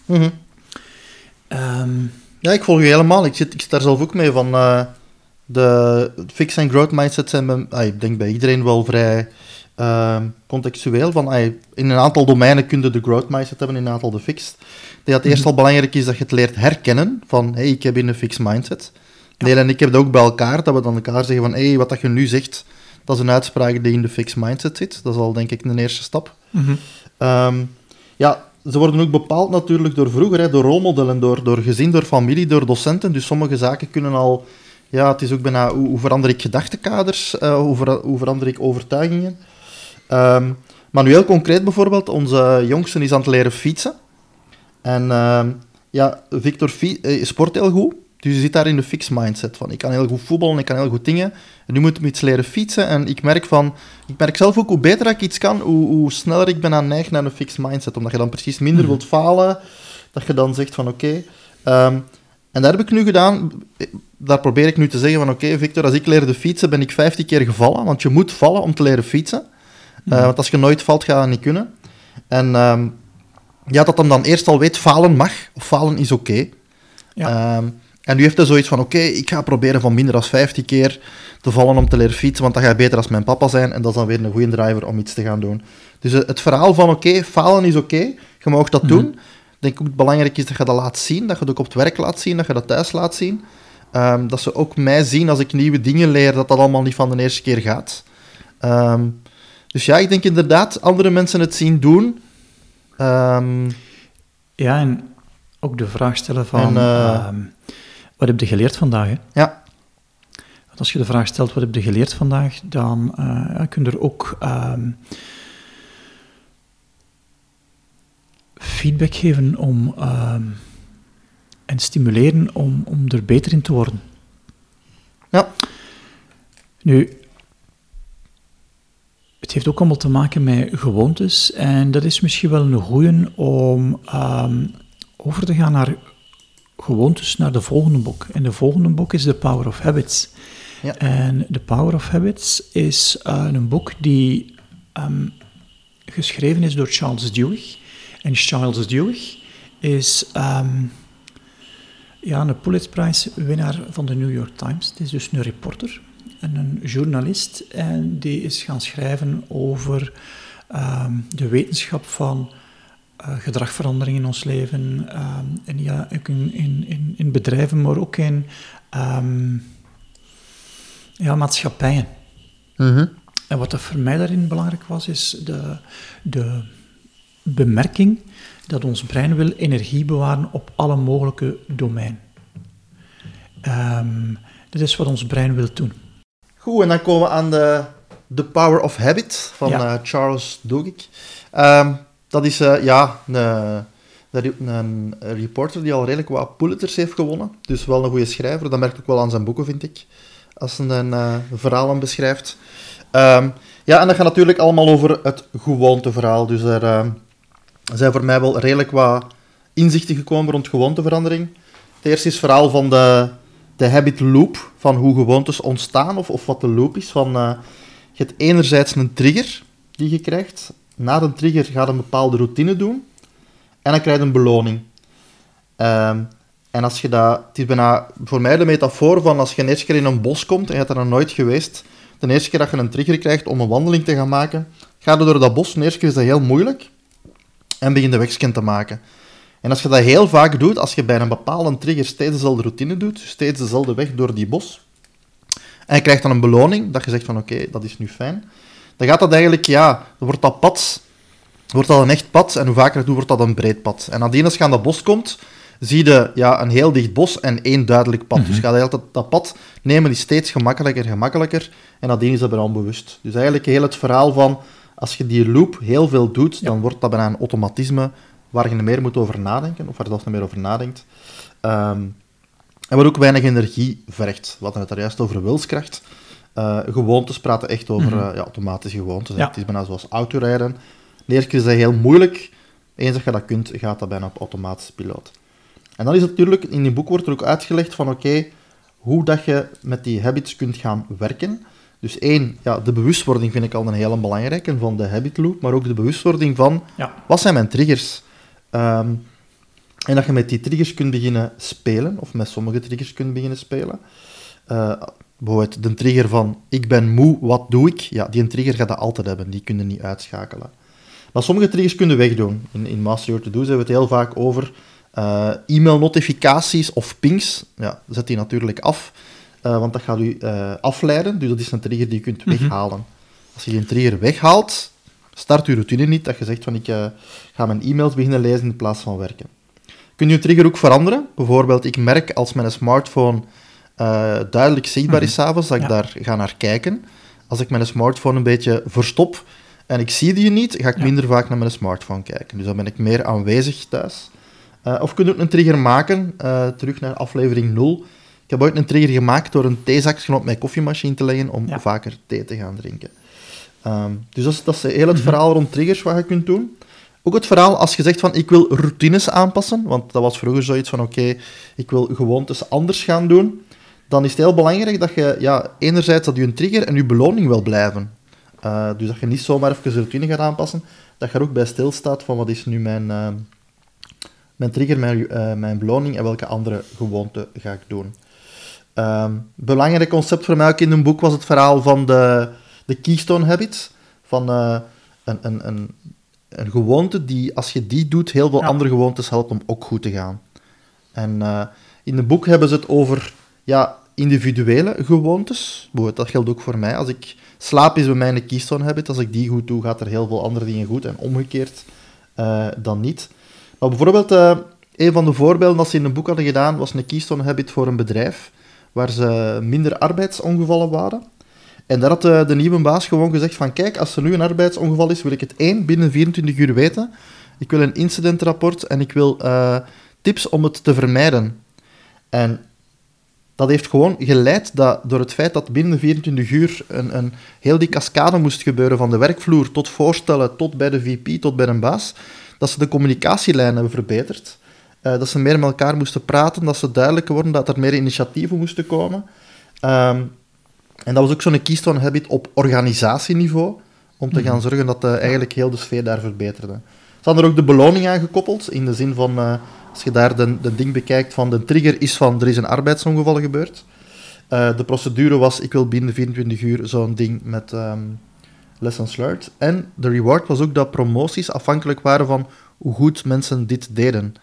Mm um, ja, ik volg je helemaal. Ik zit, ik zit daar zelf ook mee van de fix en growth mindset zijn, bij, ah, ik denk bij iedereen wel vrij uh, contextueel. Van, ah, in een aantal domeinen kun je de growth mindset hebben, in een aantal de fixed. Ik denk dat het eerst mhm. al belangrijk is dat je het leert herkennen van, hey, ik heb in een fixed mindset. Ja. en ik heb dat ook bij elkaar, dat we dan elkaar zeggen van, hey, wat dat je nu zegt, dat is een uitspraak die in de fixed mindset zit. Dat is al, denk ik, een eerste stap. Mm ja, ze worden ook bepaald natuurlijk door vroeger, hè, door rolmodellen, door, door gezin, door familie, door docenten. Dus sommige zaken kunnen al ja, het is ook bijna hoe, hoe verander ik gedachtekaders, uh, hoe, ver, hoe, verander ik overtuigingen. Um, maar nu heel concreet bijvoorbeeld, onze jongste is aan het leren fietsen. En uh, ja, Victor uh, sport heel goed, dus je zit daar in de fix mindset van ik kan heel goed voetballen, ik kan heel goed dingen. En nu moet ik iets leren fietsen en ik merk van, ik merk zelf ook hoe beter ik iets kan, hoe, hoe sneller ik ben aan neig naar een fix mindset. Omdat je dan precies minder mhm. wilt falen, dat je dan zegt van oké, okay, um, en daar heb ik nu gedaan, daar probeer ik nu te zeggen van oké Victor, als ik leerde fietsen ben ik 15 keer gevallen, want je moet vallen om te leren fietsen. Uh, want als je nooit valt, ga je niet kunnen. En uh, ja, dat hem dan eerst al weet, falen mag, of falen is oké. Ja. Um, en nu heeft hij zoiets van, oké, ik ga proberen van minder dan 15 keer te vallen om te leren fietsen, want dan ga je beter als mijn papa zijn. En dat is dan weer een goede driver om iets te gaan doen. Dus het verhaal van, oké, falen is oké, je mag dat mhm. doen denk ook belangrijk is dat je dat laat zien, dat je het ook op het werk laat zien, dat je dat thuis laat zien. Um, dat ze ook mij zien als ik nieuwe dingen leer, dat dat allemaal niet van de eerste keer gaat. Um, dus ja, ik denk inderdaad, andere mensen het zien doen. Um, ja, en ook de vraag stellen van, uh, wat heb je geleerd vandaag? Hè? Ja. Want als je de vraag stelt, wat heb je geleerd vandaag, dan uh, kun je er ook feedback geven om, uh, en stimuleren om, om er beter in te worden. Ja. Nu, het heeft ook allemaal te maken met gewoontes en dat is misschien wel een goeie om um, over te gaan naar gewoontes naar de volgende boek. En de volgende boek is The Power of Habits. Ja. En The Power of Habits is uh, een boek die um, geschreven is door Charles Duhigg. En Charles Duhigg is um, ja, een Pulitzerprijswinnaar van de New York Times. Het is dus een reporter en een journalist. En die is gaan schrijven over um, de wetenschap van uh, gedragverandering in ons leven. Um, en ja, ook in, in, in, bedrijven, maar ook in ja, maatschappijen. Mm -hmm. En wat er voor mij daarin belangrijk was, is de, de bemerking dat ons brein wil energie bewaren op alle mogelijke domeinen. Um, dit is wat ons brein wil doen. Goed, en dan komen we aan de The Power of Habit van ja. uh, Charles Duhigg. Um, dat is uh, ja, een, een, reporter die al redelijk wat Pulitzers heeft gewonnen. Dus wel een goede schrijver. Dat merkt ook wel aan zijn boeken, vind ik. Als hij een uh, verhalen beschrijft. Um, ja, en dat gaat natuurlijk allemaal over het gewoonteverhaal. Dus er uh, zijn voor mij wel redelijk wat inzichten gekomen rond gewoonteverandering. Het eerste is het verhaal van de, de habit loop, van hoe gewoontes ontstaan, of, of wat de loop is. Van, uh, je hebt enerzijds een trigger die je krijgt. Na een trigger gaat een bepaalde routine doen. En dan krijg je een beloning. Um, en als je dat... Het is bijna voor mij de metafoor van als je een eerste keer in een bos komt en je hebt er nog nooit geweest de eerste keer dat je een trigger krijgt om een wandeling te gaan maken, ga je door dat bos. De eerste keer is dat heel moeilijk en begin de wegscan te maken. En als je dat heel vaak doet, als je bij een bepaalde trigger steeds dezelfde routine doet, steeds dezelfde weg door die bos, en je krijgt dan een beloning, dat je zegt van oké, okay, dat is nu fijn, dan gaat dat eigenlijk, ja, dan wordt dat pad, wordt dat een echt pad, en hoe vaker het doet, wordt dat een breed pad. En nadien als je aan dat bos komt, zie je ja, een heel dicht bos en één duidelijk pad. Mm -hmm. Dus je altijd dat pad nemen, die steeds gemakkelijker, gemakkelijker. En nadien is dat bijna onbewust. Dus eigenlijk heel het verhaal van, als je die loop heel veel doet, ja. dan wordt dat bijna een automatisme waar je niet meer moet over nadenken, of waar je zelfs niet meer over nadenkt. Um, en wat ook weinig energie vergt. We hadden het daar juist over wilskracht. Uh, gewoontes praten echt over mm -hmm. uh, ja, automatische gewoontes. Ja. Het is bijna zoals autorijden. De eerste keer is dat heel moeilijk. Eens dat je dat kunt, gaat dat bijna op automatische piloot. En dan is het natuurlijk, in die boek wordt er ook uitgelegd van oké, okay, hoe dat je met die habits kunt gaan werken. Dus één, ja, de bewustwording vind ik al een hele belangrijke van de habit loop, maar ook de bewustwording van ja. wat zijn mijn triggers. Um, en dat je met die triggers kunt beginnen spelen, of met sommige triggers kunt beginnen spelen. Uh, bijvoorbeeld de trigger van ik ben moe, wat doe ik? Ja, die trigger gaat dat altijd hebben, die kun je niet uitschakelen. Maar sommige triggers kun je wegdoen. In, in Master Your To-Do's hebben we het heel vaak over uh, e-mail-notificaties of pings. Ja, zet die natuurlijk af, uh, want dat gaat u uh, afleiden. Dus dat is een trigger die je kunt weghalen. Als je die trigger weghaalt, start je routine niet dat je zegt van ik ga mijn e-mails beginnen lezen in plaats van werken. Kun je trigger ook veranderen? Bijvoorbeeld, ik merk als mijn smartphone duidelijk zichtbaar is mm -hmm. s'avonds, dat ik ja. daar ga naar kijken. Als ik mijn smartphone een beetje verstop en ik zie die niet, ga ik ja. minder vaak naar mijn smartphone kijken. Dus dan ben ik meer aanwezig thuis. Of kun je ook een trigger maken, terug naar aflevering 0. Ik heb ooit een trigger gemaakt door een theezakje op mijn koffiemachine te leggen om ja. vaker thee te gaan drinken. Um, dus dat is, dat is heel het verhaal rond triggers wat je kunt doen. Ook het verhaal als je zegt van ik wil routines aanpassen, want dat was vroeger zoiets van oké, okay, ik wil gewoontes anders gaan doen. Dan is het heel belangrijk dat je ja, enerzijds dat je een trigger en je beloning wil blijven. Uh, dus dat je niet zomaar even de routine gaat aanpassen, dat je er ook bij stilstaat van wat is nu mijn mijn trigger, mijn, uh, mijn beloning en welke andere gewoonte ga ik doen. Um, belangrijk concept voor mij ook in een boek was het verhaal van de, de Keystone Habits. Van uh, een, een, een, een gewoonte die, als je die doet, heel veel ja. andere gewoontes helpt om ook goed te gaan. En uh, in het boek hebben ze het over ja, individuele gewoontes. Dat geldt ook voor mij. Als ik slaap is bij mij een Keystone Habit. Als ik die goed doe, gaat er heel veel andere dingen goed. En omgekeerd dan niet. Maar bijvoorbeeld, uh, een van de voorbeelden dat ze in een boek hadden gedaan, was een Keystone Habit voor een bedrijf, waar ze minder arbeidsongevallen waren. En daar had de, de nieuwe baas gewoon gezegd van, kijk, als er nu een arbeidsongeval is, wil ik het één binnen 24 uur weten. Ik wil een incidentrapport en ik wil uh, tips om het te vermijden. En dat heeft gewoon geleid dat door het feit dat binnen 24 uur een, een heel die cascade moest gebeuren van de werkvloer tot voorstellen, tot bij de VP, tot bij een baas, dat ze de communicatielijn hebben verbeterd. Uh, dat ze meer met elkaar moesten praten, dat ze duidelijker worden, dat er meer initiatieven moesten komen. Ehm, en dat was ook zo'n keystone habit op organisatieniveau, om te mhm. gaan zorgen dat uh, eigenlijk heel de sfeer daar verbeterde. Ze hadden er ook de beloning aan gekoppeld, in de zin van, uh, als je daar de, de ding bekijkt van de trigger is van er is een arbeidsongeval gebeurd. De procedure was, ik wil binnen 24 uur zo'n ding met um, lessons learned. En de reward was ook dat promoties afhankelijk waren van hoe goed mensen dit deden.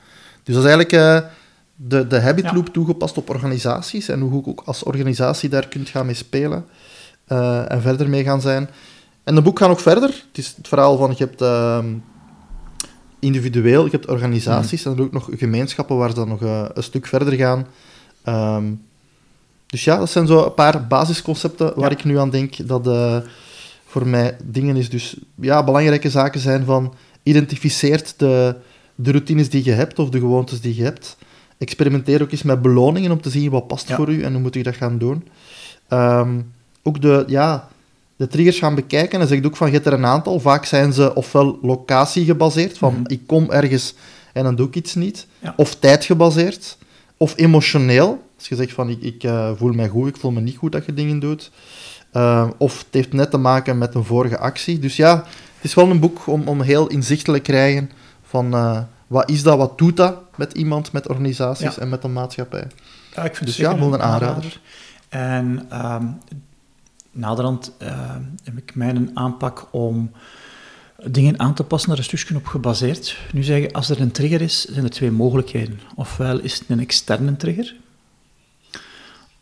Dus dat is eigenlijk uh, de, de habit loop toegepast op organisaties en hoe je ook als organisatie daar kunt gaan mee spelen uh, en verder mee gaan zijn. En het boek gaat nog verder. Het is het verhaal van, je hebt uh, individueel, je hebt organisaties mm. en er ook nog gemeenschappen waar ze dan nog uh, een stuk verder gaan. Um, dus ja, dat zijn zo een paar basisconcepten waar ik nu aan denk dat voor mij dingen is. Dus ja, belangrijke zaken zijn van identificeert de, de routines die je hebt of de gewoontes die je hebt. Experimenteer ook eens met beloningen om te zien wat past voor u en hoe moet je dat gaan doen. Um, ook de, ja, de triggers gaan bekijken en zeg ook van, je hebt er een aantal. Vaak zijn ze ofwel locatie gebaseerd, van mhm. ik kom ergens en dan doe ik iets niet. Of tijd gebaseerd. Of emotioneel. Als je zegt van, ik, ik uh, voel mij goed, ik voel me niet goed dat je dingen doet. Uh, of het heeft net te maken met een vorige actie. Dus ja, het is wel een boek om, om heel inzichtelijk te krijgen van uh, wat is dat, wat doet dat met iemand, met organisaties en met de maatschappij. Ja, ik vind dus ja, wel een aanrader. En um, naderhand uh, heb ik mijn aanpak om dingen aan te passen, daar een stukje op gebaseerd. Nu zeggen, als er een trigger is, zijn er twee mogelijkheden. Ofwel is het een externe trigger,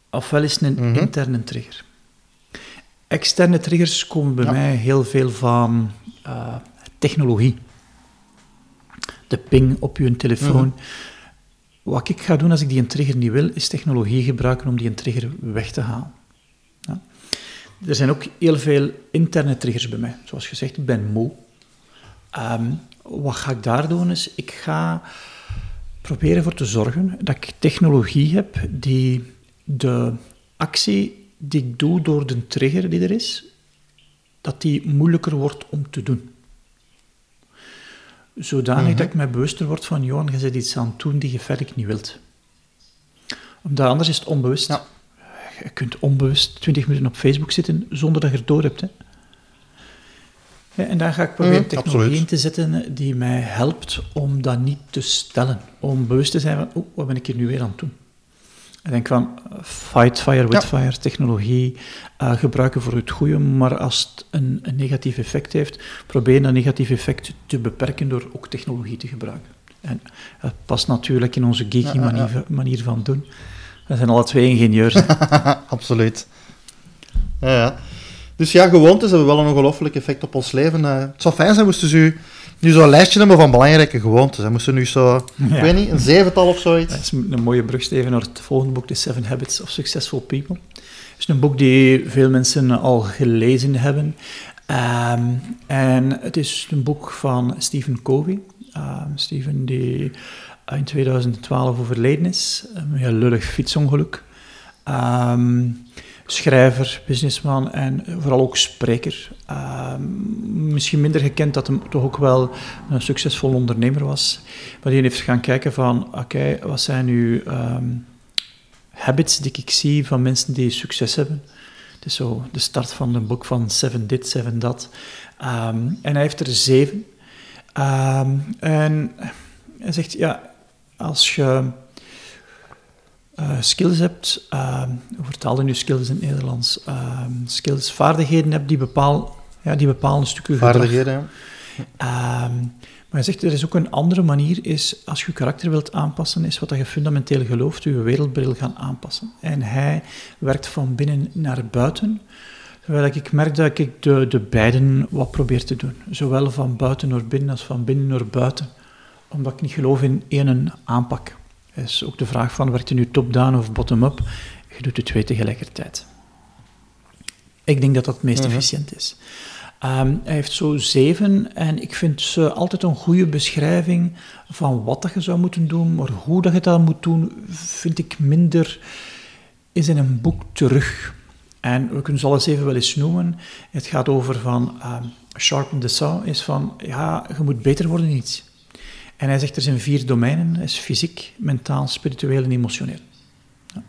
ofwel is het een mhm. interne trigger. Externe triggers komen bij mij heel veel van uh, technologie. De ping op je telefoon. Mhm. Wat ik ga doen als ik die een trigger niet wil, is technologie gebruiken om die een trigger weg te halen. Ja. Er zijn ook heel veel interne triggers bij mij. Zoals gezegd, ik ben moe. Ehm, wat ga ik daar doen? Is, ik ga proberen ervoor te zorgen dat ik technologie heb die de actie die ik doe door de trigger die er is, dat die moeilijker wordt om te doen. Zodanig mhm. dat ik mij bewuster word van, Johan, je zit iets aan het doen die je verder niet wilt. Omdat anders is het onbewust. Ja. Je kunt onbewust 20 minuten op Facebook zitten zonder dat je het door hebt. Hè. en daar ga ik proberen mhm, technologie in te zetten die mij helpt om dat niet te stellen. Om bewust te zijn van, oh, wat ben ik hier nu weer aan het doen? Ik denk van fight fire with fire, technologie uh, gebruiken voor het goede, maar als het een, een, negatief effect heeft, probeer dat negatief effect te beperken door ook technologie te gebruiken. En dat past natuurlijk in onze geeky manier, manier, van doen. We zijn alle twee ingenieurs. Absoluut. Ja, ja. Dus ja, gewoontes hebben wel een ongelooflijk effect op ons leven. Uh, het zou fijn zijn moesten ze u nu zo'n lijstje hebben van belangrijke gewoontes. Ze moesten nu zo, ik weet niet, een zevental of zoiets. Dat is een mooie brug, Steven, naar het volgende boek, The Seven Habits of Successful People. Het is een boek die veel mensen al gelezen hebben. Ehm, en het is een boek van Stephen Covey. Um, Stephen die in 2012 overleden is. Een heel lullig fietsongeluk. Um, schrijver, businessman en vooral ook spreker. Ehm, misschien minder gekend dat hij toch ook wel een succesvol ondernemer was. Maar die heeft gaan kijken van, oké, wat zijn nu um, habits die ik zie van mensen die succes hebben. Het is zo de start van een boek van Seven Dit, Seven Dat. Ehm, en hij heeft er zeven. en hij zegt, ja, als je skills hebt, hoe vertaalde nu skills in het Nederlands? Uh, skills, vaardigheden hebt die, bepaal, ja, die bepalen een stukje Vaardigheden, ja. Ehm, maar hij zegt, er is ook een andere manier, is als je je karakter wilt aanpassen, is wat je fundamenteel gelooft, je wereldbril gaan aanpassen. En hij werkt van binnen naar buiten, terwijl ik merk dat ik de, de beiden wat probeer te doen. Zowel van buiten naar binnen als van binnen naar buiten. Omdat ik niet geloof in één aanpak is ook de vraag van, werkt je nu top-down of bottom-up? Je doet de twee tegelijkertijd. Ik denk dat dat het meest mhm. efficiënt is. Ehm, hij heeft zo zeven en ik vind ze altijd een goede beschrijving van wat dat je zou moeten doen, maar hoe dat je dat moet doen, vind ik minder is in een boek terug. En we kunnen ze alles even wel eens noemen. Het gaat over van um, sharpen the saw, is van ja, je moet beter worden in iets. En hij zegt er zijn vier domeinen, is fysiek, mentaal, spiritueel en emotioneel. Ja.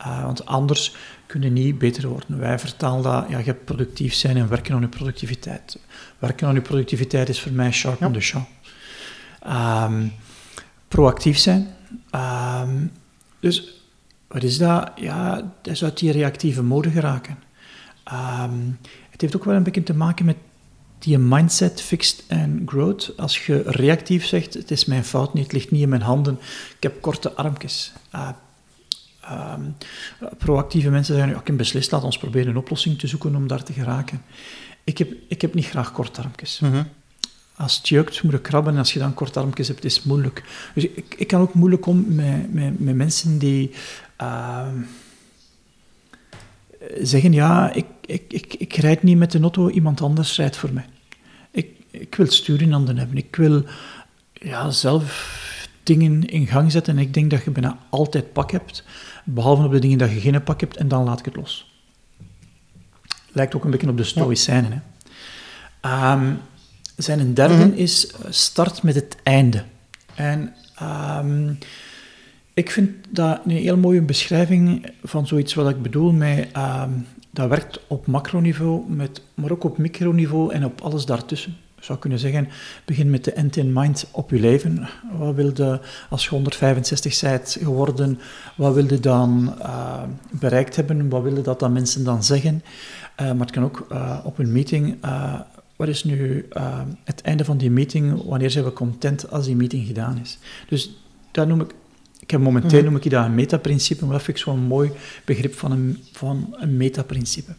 Uh, want anders kun je niet beter worden. Wij vertalen dat, ja, je productief zijn en werken aan je productiviteit. Werken aan je productiviteit is voor mij sharpen ja. the show. Um, proactief zijn. Um, dus wat is dat? Ja, dat is uit die reactieve mode geraken. Um, het heeft ook wel een beetje te maken met die mindset, fixed and growth. Als je reactief zegt, het is mijn fout niet, het ligt niet in mijn handen, ik heb korte armpjes. Uh, um, proactieve mensen zeggen, ik heb beslist, laat ons proberen een oplossing te zoeken om daar te geraken. Ik heb, ik heb niet graag korte armpjes. Mm -hmm. Als het jeukt, moet je krabben. En als je dan korte armpjes hebt, is het moeilijk. Dus ik, ik kan ook moeilijk om met, met, met mensen die uh, zeggen, ja, ik, ik, ik, ik rijd niet met de auto, iemand anders rijdt voor mij. Ik, wil stuur in handen hebben. Ik wil ja, zelf dingen in gang zetten. En ik denk dat je bijna altijd pak hebt, behalve op de dingen dat je geen pak hebt, en dan laat ik het los. Lijkt ook een beetje op de Stoïcijnen. Ja. Um, zijn een derde mm -hmm. is start met het einde. En um, ik vind dat een heel mooie beschrijving van zoiets wat ik bedoel met... Um, dat werkt op macroniveau, met, maar ook op microniveau en op alles daartussen. Zou kunnen zeggen, begin met de end in mind op je leven. Wat wilde, als je 165 bent geworden, wat wilde dan uh, bereikt hebben? Wat wilde dat dan mensen dan zeggen? Uh, maar het kan ook uh, op een meeting wat is nu het einde van die meeting? Wanneer zijn we content als die meeting gedaan is? Dus dat noem ik, ik heb momenteel noem ik dat een metaprincipe, maar dat vind ik zo'n mooi begrip van een, van een metaprincipe.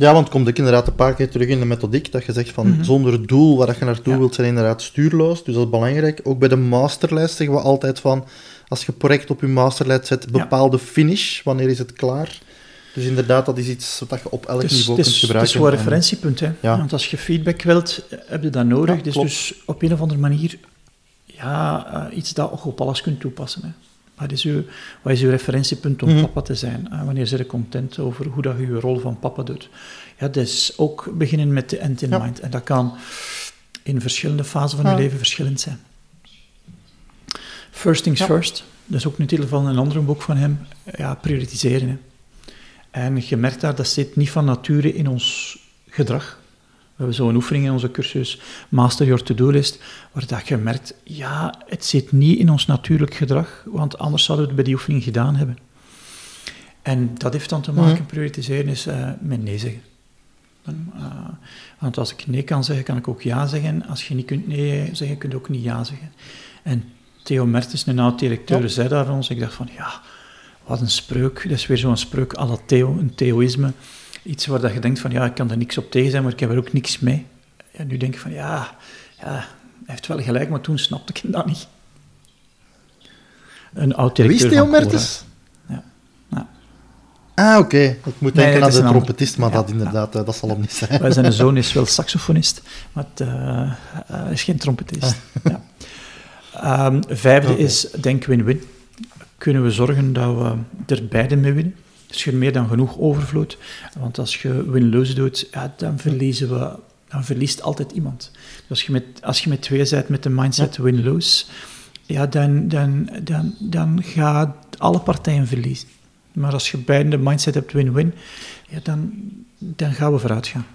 Ja, want komt ik inderdaad een paar keer terug in de methodiek, dat je zegt van mm -hmm. zonder doel waar je naartoe ja. wilt, zijn inderdaad stuurloos. Dus dat is belangrijk. Ook bij de masterlijst zeggen we altijd van, als je project op je masterlijst zet, bepaalde ja. finish, wanneer is het klaar? Dus inderdaad, dat is iets wat je op elk dus, niveau dus, kunt gebruiken. Het is gewoon een referentiepunt. Hè? Ja. Want als je feedback wilt, heb je dat nodig. Dus, dus op een of andere manier ja, uh, iets dat je op alles kunt toepassen. Hè. Wat is, uw, wat is uw referentiepunt om mm -hmm. papa te zijn? Uh, wanneer zijn je content over hoe dat je je rol van papa doet? Ja, dus ook beginnen met de end in ja. mind. En dat kan in verschillende fasen van je leven verschillend zijn. First things first. Dat is ook een titel van een ander boek van hem. Ja, prioritiseren. Hè. En je merkt daar, dat zit niet van nature in ons gedrag. We hebben zo'n oefening in onze cursus Master Your To-Do List, waar dat je merkt, ja, het zit niet in ons natuurlijk gedrag, want anders zouden we het bij die oefening gedaan hebben. En dat heeft dan te maken, mm. prioritiseren, is uh, met nee zeggen. Dan, uh, want als ik nee kan zeggen, kan ik ook ja zeggen. Als je niet kunt nee zeggen, kun je ook niet ja zeggen. En Theo Mertens, een oud-directeur, ja. zei daar van ons, ik dacht van, ja, wat een spreuk. Dat is weer zo'n spreuk à la Theo, een theoïsme. Iets waar dat je denkt van, ja, ik kan er niks op tegen zijn, maar ik heb er ook niks mee. En nu denk ik van, ja, ja hij heeft wel gelijk, maar toen snapte ik dat niet. Een oud Wie is Theo Mertens? Ja. ja. Ah, oké. Okay. Ik moet denken nee, aan de trompetist, maar ja, dat inderdaad, ja. dat zal hem niet zijn. Wij zijn zoon is wel saxofonist, maar het uh, uh, is geen trompetist. ja. Um, vijfde okay. is denk win-win kunnen we zorgen dat we er beide mee winnen. Dus je meer dan genoeg overvloed. Want als je win-lose doet, ja, dan verliezen we dan verliest altijd iemand. Dus als je met, als je met twee bent met de mindset ja. win-lose, ja, dan, dan, dan, dan gaan alle partijen verliezen. Maar als je beide de mindset hebt win-win, ja, dan, dan gaan we vooruit gaan.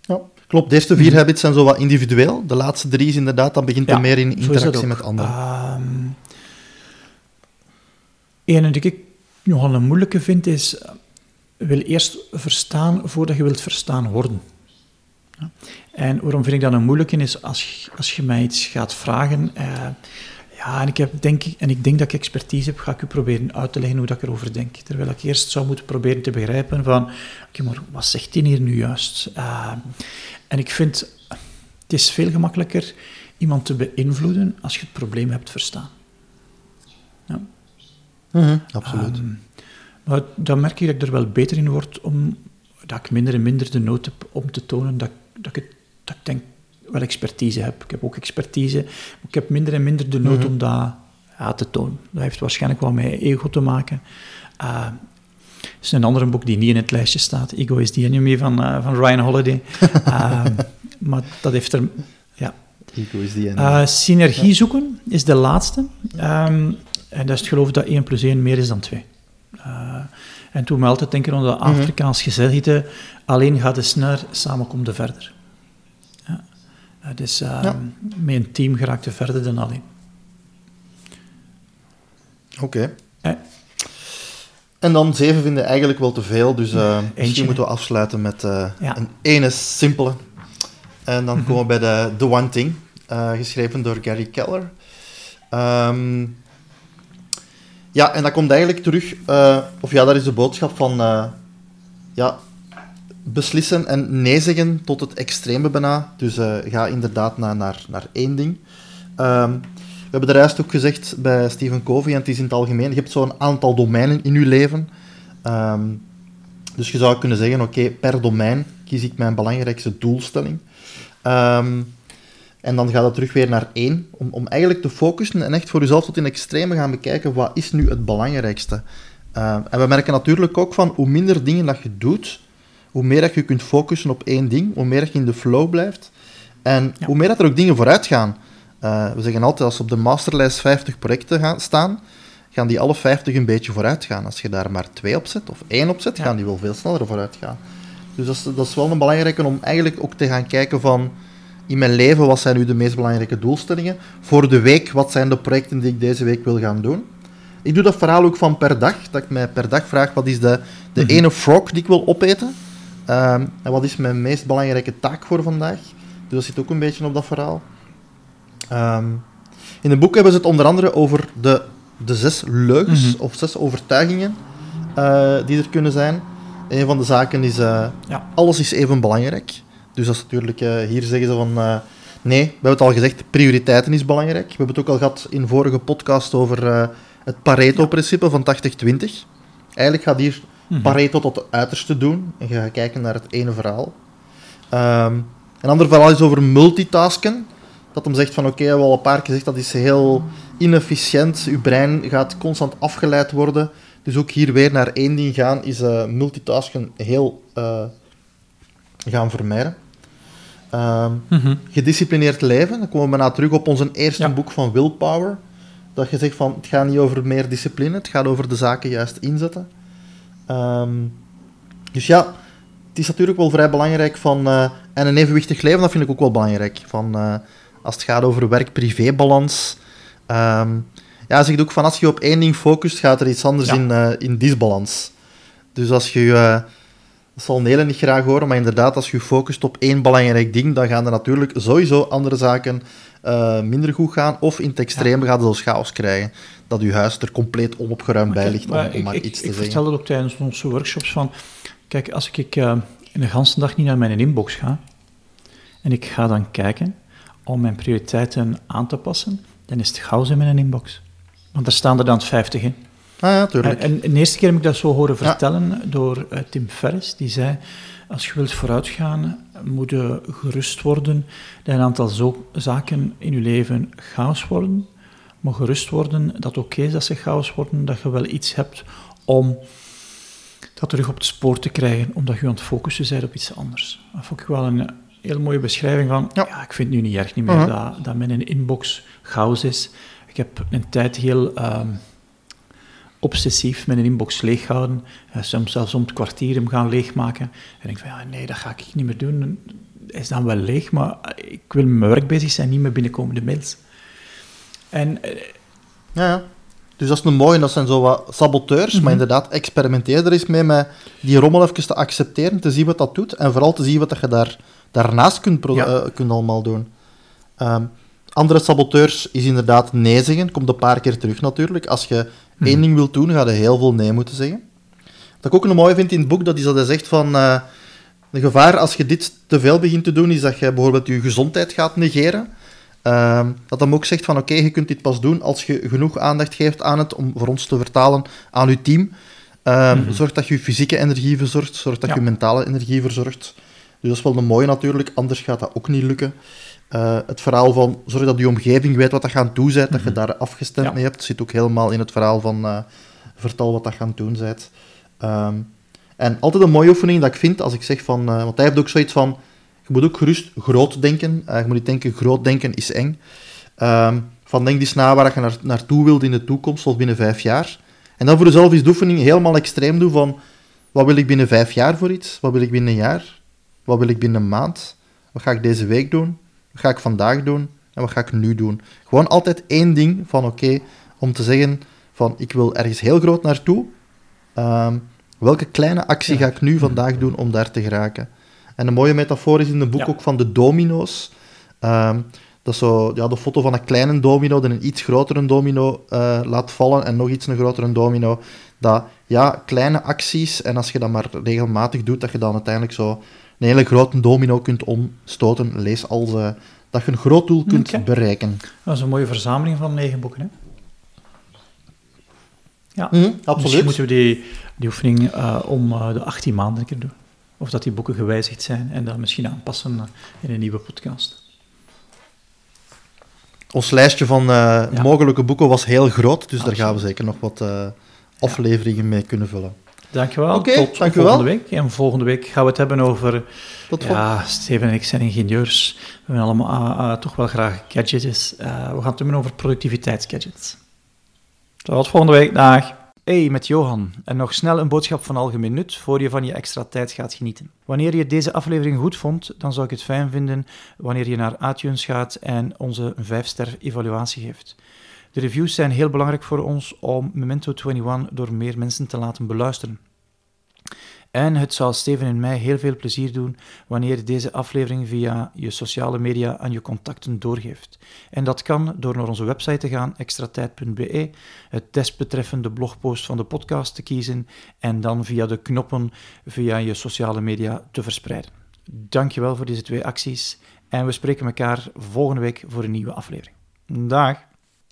Ja, klopt. De eerste vier mm. habits zijn zo wat individueel. De laatste drie is inderdaad, dan begint er ja, meer in interactie met anderen. Um, en die ik nogal een moeilijke vind is, wil eerst verstaan voordat je wilt verstaan worden. En waarom vind ik dat een moeilijke is, als, als je mij iets gaat vragen, uh, ja, en ik, heb, denk, en ik denk dat ik expertise heb, ga ik u proberen uit te leggen hoe dat ik erover denk. Terwijl ik eerst zou moeten proberen te begrijpen van, oké, maar wat zegt hij hier nu juist? Uh, en ik vind, het is veel gemakkelijker iemand te beïnvloeden als je het probleem hebt verstaan. Mm -hmm, absoluut. Um, maar dan merk ik dat ik er wel beter in word, om, dat ik minder en minder de nood heb om te tonen dat, dat, ik, dat ik denk wel expertise heb. Ik heb ook expertise, maar ik heb minder en minder de nood mm -hmm. om dat ja, te tonen. Dat heeft waarschijnlijk wel met ego te maken. Uh, er is een ander boek die niet in het lijstje staat, Ego is the Enemy, van, uh, van Ryan Holiday. uh, maar dat heeft er... Ja. Ego is die uh, synergie zoeken is de laatste. Um, en dat is het geloof dat 1 plus 1 meer is dan 2. Uh, en toen me altijd denken aan de mhm. Afrikaans gezegde, alleen gaat het sneller, samen komt het verder. Ja. Dus uh, ja. met een team geraakt er verder dan alleen. Oké. Okay. En dan zeven vinden eigenlijk wel te veel, dus uh, misschien moeten we afsluiten met uh, ja. een ene simpele. En dan mhm. komen we bij de The One Thing, geschreven door Gary Keller. Um, ja, en dat komt eigenlijk terug, of ja, dat is de boodschap van ja, beslissen en nee zeggen tot het extreme bijna. Dus ga inderdaad naar, naar, naar één ding. Um, we hebben de rest ook gezegd bij Stephen Covey, en het is in het algemeen, je hebt zo'n aantal domeinen in je leven. Ehm, dus je zou kunnen zeggen, oké, per domein kies ik mijn belangrijkste doelstelling. Ehm, en dan gaat het terug weer naar één, om, om eigenlijk te focussen en echt voor jezelf tot in extreme gaan bekijken, wat is nu het belangrijkste? Uh, en we merken natuurlijk ook van, hoe minder dingen dat je doet, hoe meer dat je kunt focussen op één ding, hoe meer dat je in de flow blijft. En hoe meer dat er ook dingen vooruit gaan. Uh, we zeggen altijd, als op de masterlijst 50 projecten gaan staan, gaan die alle 50 een beetje vooruit gaan. Als je daar maar twee op zet, of één op zet, gaan die wel veel sneller vooruit gaan. Dus dat is, dat is wel een belangrijke om eigenlijk ook te gaan kijken van, in mijn leven, wat zijn nu de meest belangrijke doelstellingen? Voor de week, wat zijn de projecten die ik deze week wil gaan doen? Ik doe dat verhaal ook van per dag, dat ik mij per dag vraag, wat is de, de mhm. ene frog die ik wil opeten? Um, en wat is mijn meest belangrijke taak voor vandaag? Dus dat zit ook een beetje op dat verhaal. Um, in het boek hebben ze het onder andere over de, de zes leugens mhm. of zes overtuigingen uh, die er kunnen zijn. Een van de zaken is, uh, ja. alles is even belangrijk. Dus dat is natuurlijk, uh, hier zeggen ze van, nee, we hebben het al gezegd, prioriteiten is belangrijk. We hebben het ook al gehad in vorige podcast over het Pareto-principe van 80-20. Eigenlijk gaat hier mhm. Pareto tot het uiterste doen en je gaat kijken naar het ene verhaal. Um, een ander verhaal is over multitasken dat hem zegt van oké, we hebben al een paar keer gezegd dat is heel inefficiënt. Uw brein gaat constant afgeleid worden. Dus ook hier weer naar één ding gaan is uh, multitasken heel uh, gaan vermijden. Uh, Gedisciplineerd leven, dan komen we na terug op ons eerste boek van Willpower. Dat je zegt van het gaat niet over meer discipline, het gaat over de zaken juist inzetten. Um, dus ja, het is natuurlijk wel vrij belangrijk van. Uh, en een evenwichtig leven, dat vind ik ook wel belangrijk. Van, als het gaat over werk-privé-balans. Um, ja, zeg ook van als je op één ding focust, gaat er iets anders in, uh, in disbalans. Dus als je, dat zal Nelen niet graag horen, maar inderdaad, als je focust op één belangrijk ding, dan gaan er natuurlijk sowieso andere zaken uh, minder goed gaan. Of in het extreme ja. gaat het chaos krijgen. Dat je huis er compleet onopgeruimd bij ligt, om, maar ik, iets te ik zeggen. Ik vertelde ook tijdens onze workshops van... Kijk, als ik uh, een hele dag niet naar mijn inbox ga, en ik ga dan kijken om mijn prioriteiten aan te passen, dan is het chaos in mijn inbox. Want daar staan er dan 50 in. Ah ja, tuurlijk. En, en de eerste keer heb ik dat zo horen vertellen door uh, Tim Ferriss. Die zei, als je wilt vooruitgaan, moet je gerust worden dat een aantal zo zaken in je leven chaos worden. Maar gerust worden dat het oké is dat ze chaos worden, dat je wel iets hebt om dat terug op het spoor te krijgen, omdat je aan het focussen bent op iets anders. Dat vond ik wel een heel mooie beschrijving van, ja. ik vind het nu niet erg niet meer uh-huh. dat, dat mijn inbox chaos is. Ik heb een tijd heel um, obsessief mijn inbox leeghouden. Uh, soms zelfs om het kwartier hem gaan leegmaken. En ik van, ja, nee, dat ga ik niet meer doen. Hij is dan wel leeg, maar ik wil met mijn werk bezig zijn, niet met binnenkomende mails. En... Uh, ja, Dus dat is een mooie, dat zijn zo wat saboteurs, maar mhm. inderdaad, experimenteer er eens mee met die rommel even te accepteren, te zien wat dat doet, en vooral te zien wat je daar daarnaast kunt, ja. uh, kunt allemaal doen. Um, andere saboteurs is inderdaad nee zeggen. Komt een paar keer terug natuurlijk. Als je mm. één ding wilt doen, ga je heel veel nee moeten zeggen. Wat ik ook een mooie vind in het boek, dat is dat hij zegt van... Uh, de gevaar als je dit te veel begint te doen, is dat je bijvoorbeeld je gezondheid gaat negeren. Uh, dat hij ook zegt van oké, okay, je kunt dit pas doen als je genoeg aandacht geeft aan het, om voor ons te vertalen aan je team. Uh, mm -hmm. Zorg dat je je fysieke energie verzorgt, zorg dat ja. je mentale energie verzorgt. Dus dat is wel een mooie natuurlijk, anders gaat dat ook niet lukken. Uh, het verhaal van zorg dat je omgeving weet wat dat gaan doen bent, dat je mhm. daar afgestemd ja. mee hebt, zit ook helemaal in het verhaal van uh, vertel wat dat gaan doen bent. Um, en altijd een mooie oefening dat ik vind als ik zeg van, uh, want hij heeft ook zoiets van, je moet ook gerust groot denken. Je moet niet denken, groot denken is eng. Ehm, van denk eens na waar je naar, naartoe wilt in de toekomst of binnen vijf jaar. En dan voor jezelf is de oefening helemaal extreem doen van wat wil ik binnen vijf jaar voor iets? Wat wil ik binnen een jaar? Wat wil ik binnen een maand? Wat ga ik deze week doen? Wat ga ik vandaag doen? En wat ga ik nu doen? Gewoon altijd één ding van oké, om te zeggen van ik wil ergens heel groot naartoe. Um, welke kleine actie ga ik nu vandaag doen om daar te geraken? En een mooie metafoor is in het boek ook van de domino's. Um, dat zo ja, de foto van een kleine domino die een iets grotere domino uh, laat vallen en nog iets een grotere domino. Dat, ja, kleine acties, en als je dat maar regelmatig doet, dat je dan uiteindelijk zo een hele grote domino kunt omstoten. Lees als uh, dat je een groot doel kunt bereiken. Dat is een mooie verzameling van negen boeken, hè? Ja, mm, absoluut. Misschien moeten we die, die oefening uh, om uh, de 18 maanden een keer doen. Of dat die boeken gewijzigd zijn en dan misschien aanpassen in een nieuwe podcast. Ons lijstje van mogelijke boeken was heel groot, dus daar gaan we zeker nog wat afleveringen mee kunnen vullen. Dankjewel. Okay, Tot dankjewel. volgende week. En volgende week gaan we het hebben over... Tot ja, Steven en ik zijn ingenieurs. We hebben allemaal uh, uh, toch wel graag gadgets. Uh, we gaan het hebben over productiviteitsgadgets. Tot volgende week. Dag. Hey, met Johan. En nog snel een boodschap van algemeen nut voor je van je extra tijd gaat genieten. Wanneer je deze aflevering goed vond, dan zou ik het fijn vinden wanneer je naar iTunes gaat en onze 5-ster evaluatie geeft. De reviews zijn heel belangrijk voor ons om Memento 21 door meer mensen te laten beluisteren. En het zal Steven en mij heel veel plezier doen wanneer je deze aflevering via je sociale media aan je contacten doorgeeft. En dat kan door naar onze website te gaan, extratijd.be, het desbetreffende blogpost van de podcast te kiezen en dan via de knoppen via je sociale media te verspreiden. Dankjewel voor deze twee acties en we spreken elkaar volgende week voor een nieuwe aflevering. Dag!